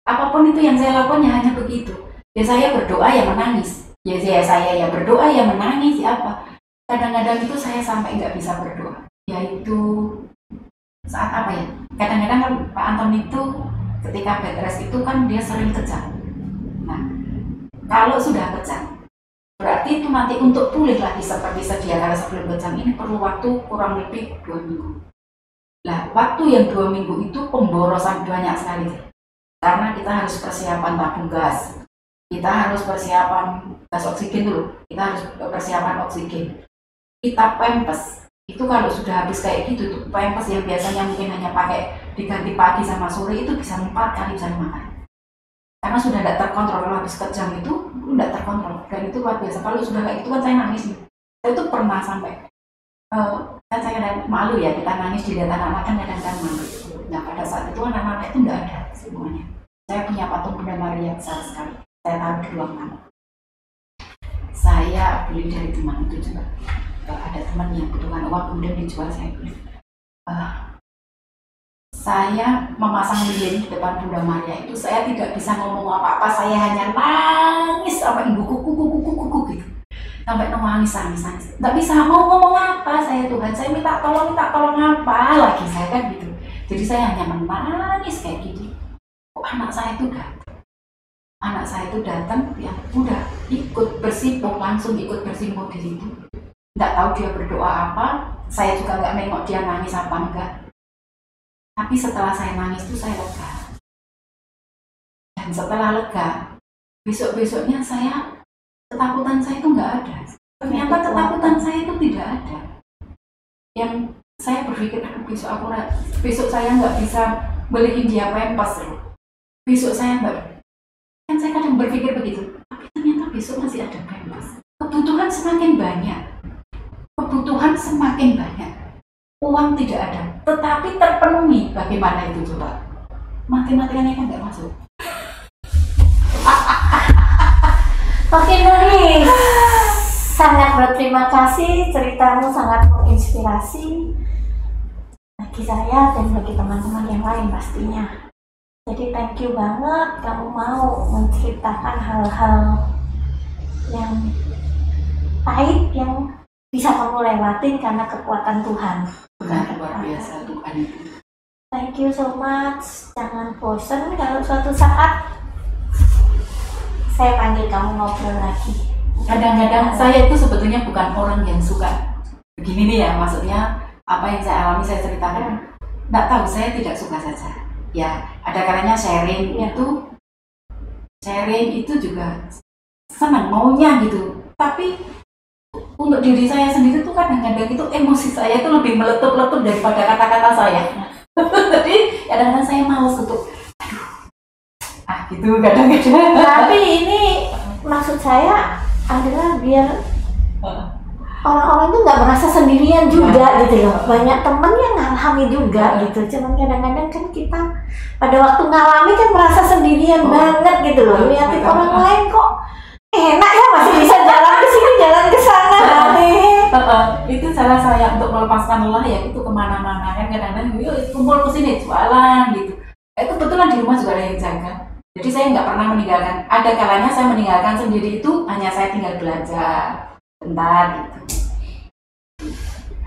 apa pun itu yang saya lakukan ya hanya begitu ya saya berdoa ya menangis ya saya saya ya berdoa ya menangis ya apa. Kadang-kadang itu saya sampai nggak bisa berdoa. Yaitu saat apa ya? Kadang-kadang kan Pak Anton itu ketika bed rest itu kan dia sering kejang nah kalau sudah kejang berarti itu nanti untuk pulih lagi seperti sedia kala sebelum kejang ini perlu waktu kurang lebih dua minggu. Nah, waktu yang dua minggu itu pemborosan banyak sekali. Karena kita harus persiapan tabung gas. Kita harus persiapan gas oksigen dulu. Kita harus persiapan oksigen. Kita pempes. Itu kalau sudah habis kayak gitu, tuh pempes yang biasanya mungkin hanya pakai diganti pagi sama sore itu bisa empat kali bisa lima kali. Karena sudah tidak terkontrol kalau habis kejam itu tidak terkontrol dan itu luar biasa. Kalau sudah kayak gitu kan saya nangis nih. Saya itu pernah sampai eh, kan saya kadang malu ya kita nangis dilihat anak-anak kan kadang-kadang malu nah pada saat itu anak-anak itu nggak ada semuanya saya punya patung Bunda Maria besar sekali saya taruh di ruang tamu saya beli dari teman itu juga ada teman yang butuhkan uang kemudian dijual saya beli. Eh, saya memasang lilin di depan Bunda Maria itu saya tidak bisa ngomong apa-apa saya hanya nangis sampai ibu kuku kuku kuku kuku gitu. Sampai nangis nangis nangis. Nggak bisa mau ngomong apa saya Tuhan. Saya minta tolong minta tolong apa lagi saya kan gitu. Jadi saya hanya menangis kayak gitu kok anak saya itu datang anak saya itu datang ya udah ikut bersimpuh langsung ikut bersimpuh di situ nggak tahu dia berdoa apa saya juga nggak nengok dia nangis apa enggak tapi setelah saya nangis itu saya lega dan setelah lega besok besoknya saya ketakutan saya itu nggak ada. Ternyata ketakutan saya itu tidak ada. Yang saya berpikir, aduh besok aku besok saya nggak bisa beliin dia loh. Besok saya nggak. Kan saya kadang berpikir begitu. Tapi ternyata besok masih ada pempas. Kebutuhan semakin banyak. Kebutuhan semakin banyak. Uang tidak ada, tetapi terpenuhi. Bagaimana itu coba? Matematikanya kan nggak masuk. Oke Nuri, sangat berterima kasih ceritamu sangat menginspirasi bagi saya dan bagi teman-teman yang lain pastinya. Jadi thank you banget kamu mau menceritakan hal-hal yang pahit yang bisa kamu lewatin karena kekuatan Tuhan. Benar luar biasa Tuhan itu. Thank you so much. Jangan bosen kalau suatu saat saya panggil kamu ngobrol lagi. Kadang-kadang saya itu sebetulnya bukan orang yang suka begini nih ya, maksudnya apa yang saya alami saya ceritakan. Nggak tahu, saya tidak suka saja. Ya, ada kalanya sharing Ya. itu, sharing itu juga senang maunya gitu. Tapi untuk diri saya sendiri tuh kadang-kadang itu emosi saya itu lebih meletup-letup daripada kata-kata saya. [laughs] Jadi kadang-kadang saya males untuk, aduh, ah gitu kadang-kadang. Tapi ini maksud saya adalah biar [laughs] orang-orang itu nggak merasa sendirian juga gitu loh. Banyak temen yang ngalami juga gitu. Cuman kadang-kadang kan kita pada waktu ngalami kan merasa sendirian Oh. banget gitu loh. Betul, Lihatin betul. orang lain kok enak ya masih bisa jalan ke sini jalan ke sana. [laughs] Itu cara saya untuk melepaskan lelah ya itu ke mana-mana kan kadang-kadang yuk kumpul ke sini jualan gitu eh, kebetulan di rumah juga ada yang jaga jadi saya nggak pernah meninggalkan ada kalanya saya meninggalkan sendiri itu hanya saya tinggal belajar bentar gitu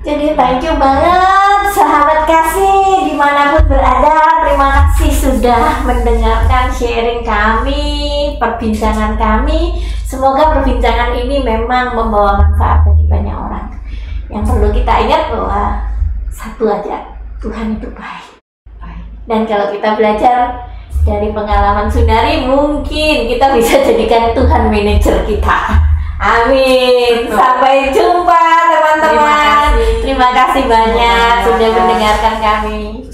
Jadi thank you banget sahabat kasih di mana pun berada Terima kasih sudah mendengarkan sharing kami, perbincangan kami Semoga perbincangan ini memang membawa manfaat bagi banyak orang Yang perlu kita ingat bahwa satu aja Tuhan itu baik Baik. Dan kalau kita belajar dari pengalaman Sundari mungkin kita bisa jadikan Tuhan manajer kita. Amin. Sampai jumpa teman-teman. Terima kasih. Terima kasih banyak Terima kasih sudah mendengarkan kami.